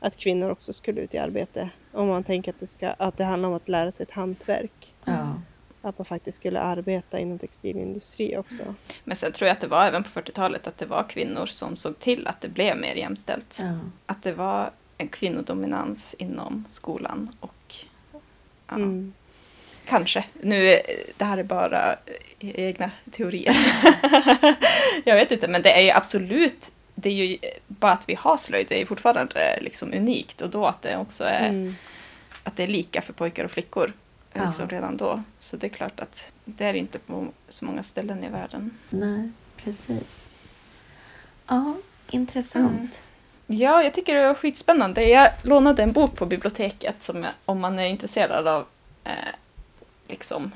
Att kvinnor också skulle ut i arbete. Om man tänker att det, ska, att det handlar om att lära sig ett hantverk. Ja. Att man faktiskt skulle arbeta inom textilindustri också. Men sen tror jag att det var även på 40-talet att det var kvinnor som såg till att det blev mer jämställt. Ja. Att det var en kvinnodominans inom skolan och ja, Mm. Kanske. Nu, det här är bara egna teorier. (laughs) jag vet inte, men det är ju absolut, det är ju bara att vi har slöjd, det är fortfarande liksom unikt och då att det också är, Mm. att det är lika för pojkar och flickor. Ja. Liksom redan då. Så det är klart att det är inte på så många ställen i världen. Nej, precis. Ja, intressant. Ja, jag tycker det var skitspännande. Jag lånade en bok på biblioteket som om man är intresserad av eh, liksom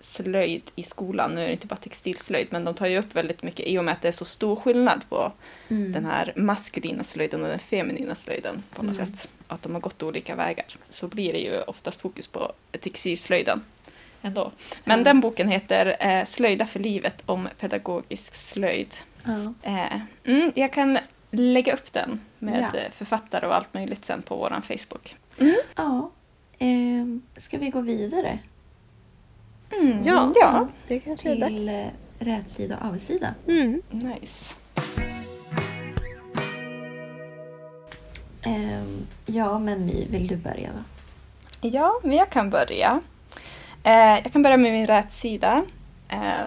slöjd i skolan. Nu är det inte bara textilslöjd, men de tar ju upp väldigt mycket i och med att det är så stor skillnad på Mm. den här maskulina slöjden och den feminina slöjden på något Mm. sätt. Att de har gått olika vägar. Så blir det ju oftast fokus på textilslöjden ändå. Men Ja. den boken heter eh, Slöjda för livet om pedagogisk slöjd. Eh, mm, jag kan lägga upp den med Ja. eh, författare och allt möjligt sen på vår Facebook. ja. Ehm, ska vi gå vidare Mm, Ja, ja. det kanske är dags. till eh, rätsida och avsida? Mm. Nice. Ehm, ja, men My, vill du börja då? Ja, men jag kan börja. Eh, jag kan börja med min rätsida. Eh,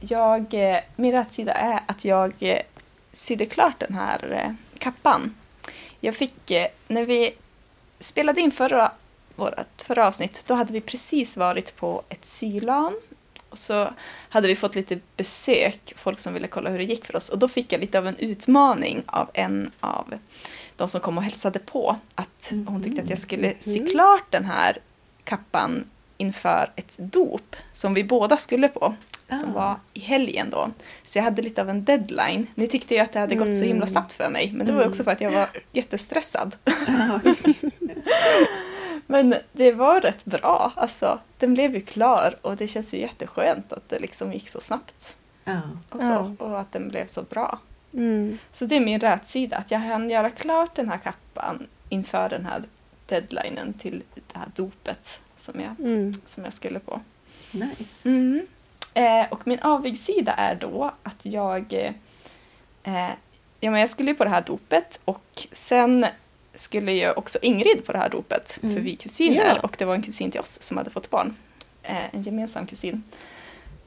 jag, min rätsida är att jag sydde klart den här eh, kappan. Jag fick, eh, när vi spelade in förra, vårat förra avsnitt, då hade vi precis varit på ett sylan. Och så hade vi fått lite besök, folk som ville kolla hur det gick för oss. Och då fick jag lite av en utmaning av en av de som kom och hälsade på. Att hon tyckte att jag skulle sy Mhm. klart den här kappan inför ett dop som vi båda skulle på. Som Ah. var i helgen då. Så jag hade lite av en deadline. Ni tyckte ju att det hade gått så himla Mm. snabbt för mig. Men det var också för att jag var jättestressad. (laughs) Men det var rätt bra. Alltså, den blev ju klar och det känns ju jätteskönt att det liksom gick så snabbt. Ja. och, så, Ja. och att den blev så bra. Mm. Så det är min rätsida, att jag hann göra klart den här kappan inför den här deadlinen till det här dopet som jag, Mm. som jag skulle på. Nice. Mm. Eh, och min avigsida är då att jag... Eh, ja, men jag skulle ju på det här dopet och sen skulle ju också Ingrid på det här dopet, Mm. för vi är kusiner Ja. och det var en kusin till oss som hade fått barn. Eh, en gemensam kusin.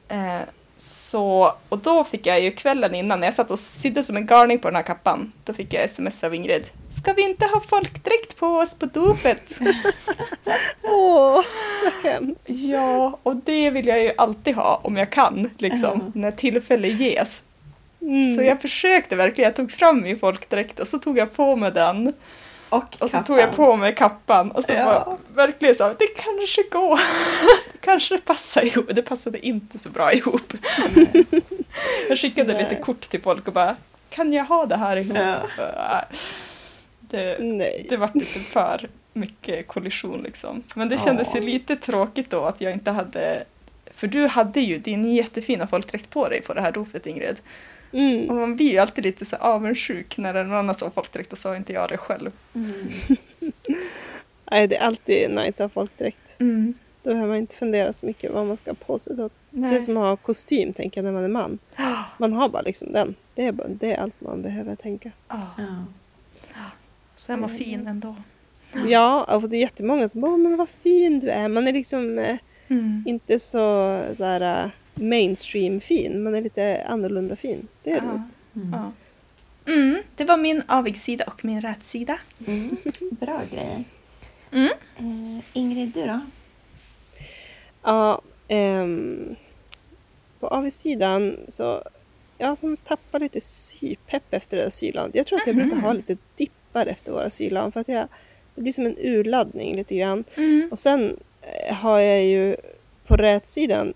Eh, så, och då fick jag ju kvällen innan, när jag satt och sydde som en galning på den här kappan, då fick jag sms av Ingrid. Ska vi inte ha folkdräkt på oss på dopet? (laughs) Åh, så hemskt. Ja, och det vill jag ju alltid ha om jag kan, liksom, Ja. när tillfälle ges. Mm. Så jag försökte verkligen, jag tog fram min folkdräkt och så tog jag på mig den. Och, Och så tog jag på mig kappan och så Ja. var verkligen så, det kanske går. (laughs) det kanske passar ihop. Det passade inte så bra ihop. (laughs) jag skickade Nej. lite kort till folk och bara, kan jag ha det här ihop? Ja. Det, Nej. det var lite för mycket kollision liksom. Men det Ja. kändes ju lite tråkigt då att jag inte hade för du hade ju din jättefina folkdräkt på dig på det här dopet Ingrid. Och Mm. man blir ju alltid lite så avundsjuk när någon annan har folkdräkt och så har inte jag det själv. Mm. Nej, det är alltid nice att ha folkdräkt. Mm. Då behöver man inte fundera så mycket vad man ska ha på sig. Det är som att ha kostym, tänker jag, när man är man. (gasps) Man har bara liksom den. Det är, bara, det är allt man behöver tänka. Ja, Ja. så är man fin ändå. Ja, och det är jättemånga som bara, "Åh, men vad fin du är. Man är liksom eh, Mm. inte så, så här, eh, mainstream fin. Man är lite annorlunda fin. Det är Ja. roligt. Mm. Ja. Mm, det var min avigsida och min rätsida. Mm. (laughs) Bra grejer. Mm. Eh, Ingrid, du då? Ja, ehm, på avsidan så jag som tappar lite sypepp efter det där sylandet. Jag tror att jag brukar ha lite dippar efter våra sylan för att jag, det blir som en urladdning lite grann. Mm. Och sen eh, har jag ju på rätsidan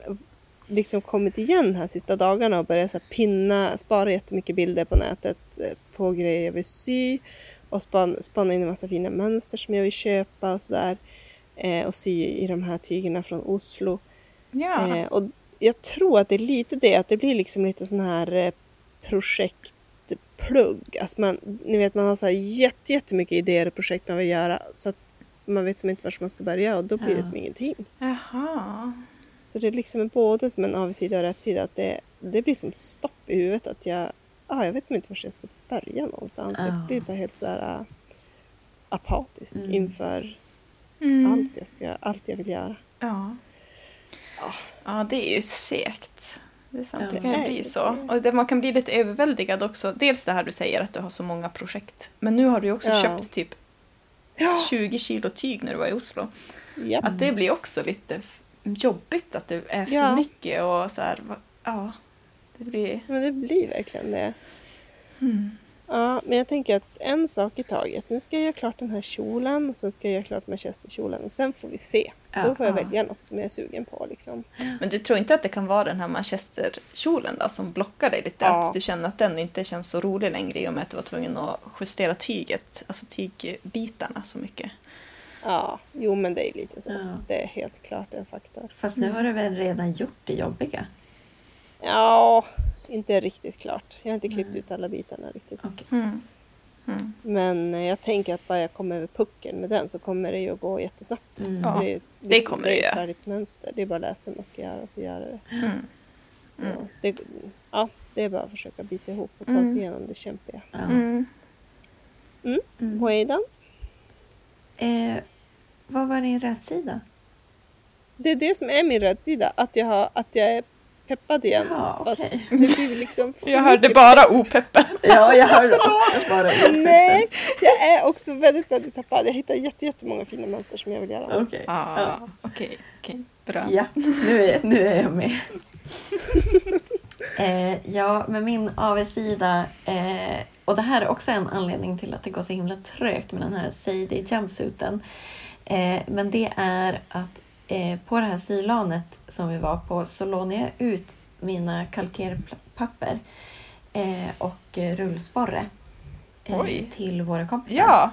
liksom kommit igen här sista dagarna och börjat så pinna, spara jättemycket bilder på nätet eh, på grejer jag vill sy och span, spana in en massa fina mönster som jag vill köpa och sådär. Eh, och sy i de här tygerna från Oslo. Ja. Eh, och jag tror att det är lite det, att det blir liksom lite sån här eh, projektplugg. Alltså man, ni vet, man har så här jätte, jättemycket idéer och projekt man vill göra så att man vet som inte var man ska börja och då blir det Ja. som ingenting. Jaha. Så det är liksom både som en avsida och rätsida att det, det blir som stopp i huvudet att jag, ah, jag vet som inte var jag ska börja någonstans. Ja. Jag blir bara helt så här äh, apatisk Mm. inför Mm. allt, jag ska, allt jag vill göra. Ja. Ja. ja, det är ju segt. Det är sant, Ja. det kan bli så. Och det, man kan bli lite överväldigad också. Dels det här du säger att du har så många projekt. Men nu har du också Ja. köpt typ Ja, 20 kilo tyg när du var i Oslo. Att det blir också lite jobbigt att det är för Ja. mycket och så här. Ja, det blir... men det blir verkligen det. Mm. Ja, men jag tänker att en sak i taget. Nu ska jag göra klart den här kjolen och sen ska jag göra klart manchesterkjolen och sen får vi se. Ja, Då får jag ja. välja något som jag är sugen på. Liksom. Men du tror inte att det kan vara den här manchesterkjolen då som blockar dig lite? Ja. Att du känner att den inte känns så rolig längre i och med att du var tvungen att justera tyget, alltså tygbitarna så mycket? Ja, jo men det är lite så. Ja. Det är helt klart en faktor. Fast nu har du väl redan gjort det jobbiga? Ja, inte riktigt klart. Jag har inte klippt ut alla bitarna riktigt. Okej. Mm. Mm. Men jag tänker att bara jag kommer över pucken med den så kommer det ju att gå jättesnabbt. Mm. Ja, det, är, det liksom, kommer det det är ett färdigt mönster. Det är bara att läsa hur man ska göra och så göra det. Mm. Så Mm. det, ja, det är bara att försöka bita ihop och ta Mm. sig igenom det kämpiga. Ja. Mm. Mm. Och Aidan? Eh, vad var din rätsida? Det är det som är min rädsida, att jag, har, att jag är peppad igen. Jaha, Fast okej. det blir liksom (laughs) Jag hörde bara opeppen. (laughs) Ja, jag hörde också bara Nej, jag är också väldigt, väldigt peppad. Jag hittar jätte, jättemånga fina mönster som jag vill göra. Okej. Ah, Ja. Okej, okej. Bra. Ja, nu är, nu är jag med. (laughs) eh, ja, men min AV-sida, eh, och det här är också en anledning till att det går så himla trögt med den här Sadie jumpsuiten. Eh, men det är att eh, på det här sylanet som vi var på så lånade jag ut mina kalkerpapper eh, och rullsporre eh, till våra kompisar. Ja,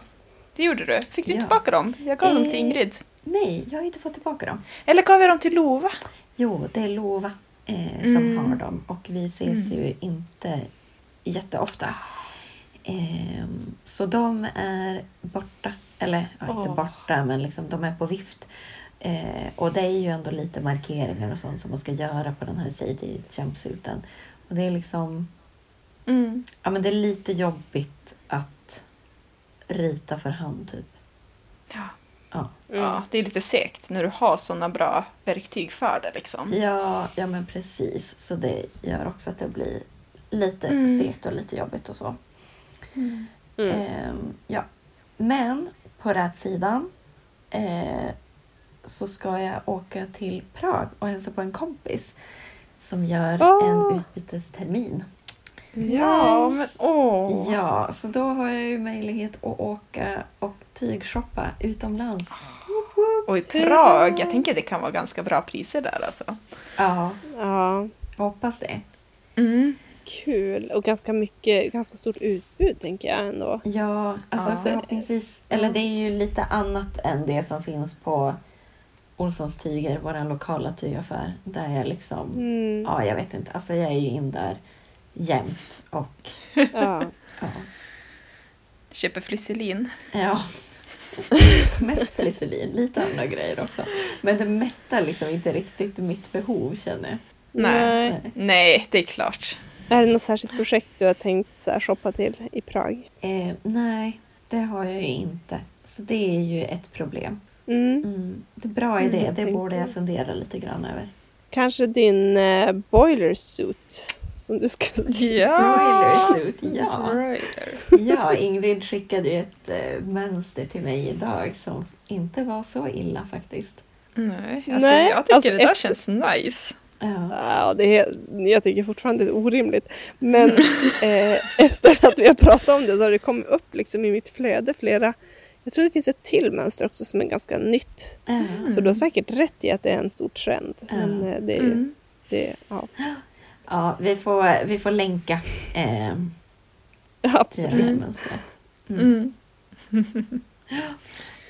det gjorde du. Fick du Ja. tillbaka dem? Jag gav dem till Eh. Ingrid. Nej, jag har inte fått tillbaka dem. Eller gav jag dem till Lova? Jo, det är Lova. eh, som Mm. har dem och vi ses Mm. ju inte jätteofta. Eh, så de är borta, eller ja, inte Åh. borta men liksom de är på vift. Eh, och det är ju ändå lite markeringar och sånt som man ska göra på den här Sadie jumpsuiten. Och det är liksom, Mm. ja men det är lite jobbigt att rita för hand typ. Ja. Ja. ja, det är lite segt när du har såna bra verktyg för det liksom. Ja, ja men precis. Så det gör också att det blir lite Mm. segt och lite jobbigt och så. Mm. Ehm, ja. Men på rätt sidan eh, så ska jag åka till Prag och hälsa på en kompis som gör Åh. en utbytestermin. Ja, men Nice. åh! Ja, så då har jag ju möjlighet att åka och tygshoppa utomlands. Woop, woop. Och i Prag, jag tänker det kan vara ganska bra priser där alltså. Ja, Ja, hoppas det. Mm. Kul. Och ganska mycket, ganska stort utbud tänker jag ändå. Ja, alltså Ja. förhoppningsvis. Eller det är ju lite annat än det som finns på Olssons tyger, vår lokala tygaffär. Där jag liksom, Mm. ja jag vet inte, alltså jag är ju in där jämt och (laughs) Ja. ja. Köper flisselin. ja. (laughs) Mest glycerin, lite andra grejer också. Men det mättar liksom inte riktigt mitt behov känner jag. Nej. Nej. Nej, det är klart. Är det något särskilt projekt du har tänkt så här, shoppa till i Prag? Eh, nej, det har jag ju inte. Så det är ju ett problem. Mm. Mm. Det är bra Mm, idé, jag det borde jag fundera lite grann över. Kanske din eh, boiler suit som du ska (laughs) sy. Broiler suit, ja. Broiler. Ja, Ingrid skickade ju ett eh, mönster till mig idag som inte var så illa faktiskt. Nej, alltså, Nej, jag tycker alltså det där efter- känns nice. Ja. Det är, jag tycker fortfarande det är orimligt. Men (laughs) eh, efter att vi har pratat om det så har det kommit upp liksom i mitt flöde flera jag tror det finns ett till mönster också som är ganska nytt. Ja. Så du har säkert rätt i att det är en stor trend. Ja. Men eh, det. Mm. Det, ja. ja, vi får, vi får länka eh, till det här Absolut. mönstret. (laughs)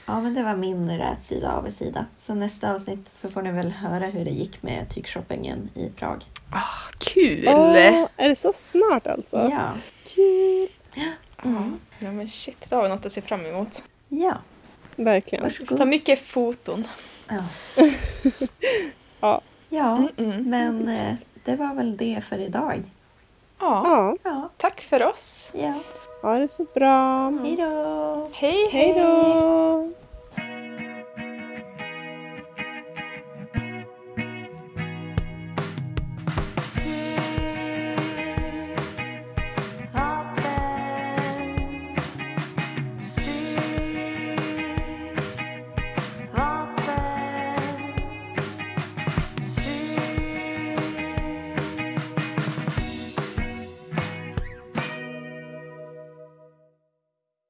Ja, men det var min rätsida av sida. Så nästa avsnitt så får ni väl höra hur det gick med tygshoppingen i Prag. Ah, kul! Åh, är det så snart alltså? Ja. Kul! Mm. Ja men shit, då har vi något att se fram emot. Ja, Verkligen. Vi får ta varsågod. mycket foton. Ja. (laughs) Ja. ja, Mm -mm. men eh, det var väl det för idag. Ja, Ja, Ja, tack för oss. ja. Ha det så bra. Hej då! Hej Hej då!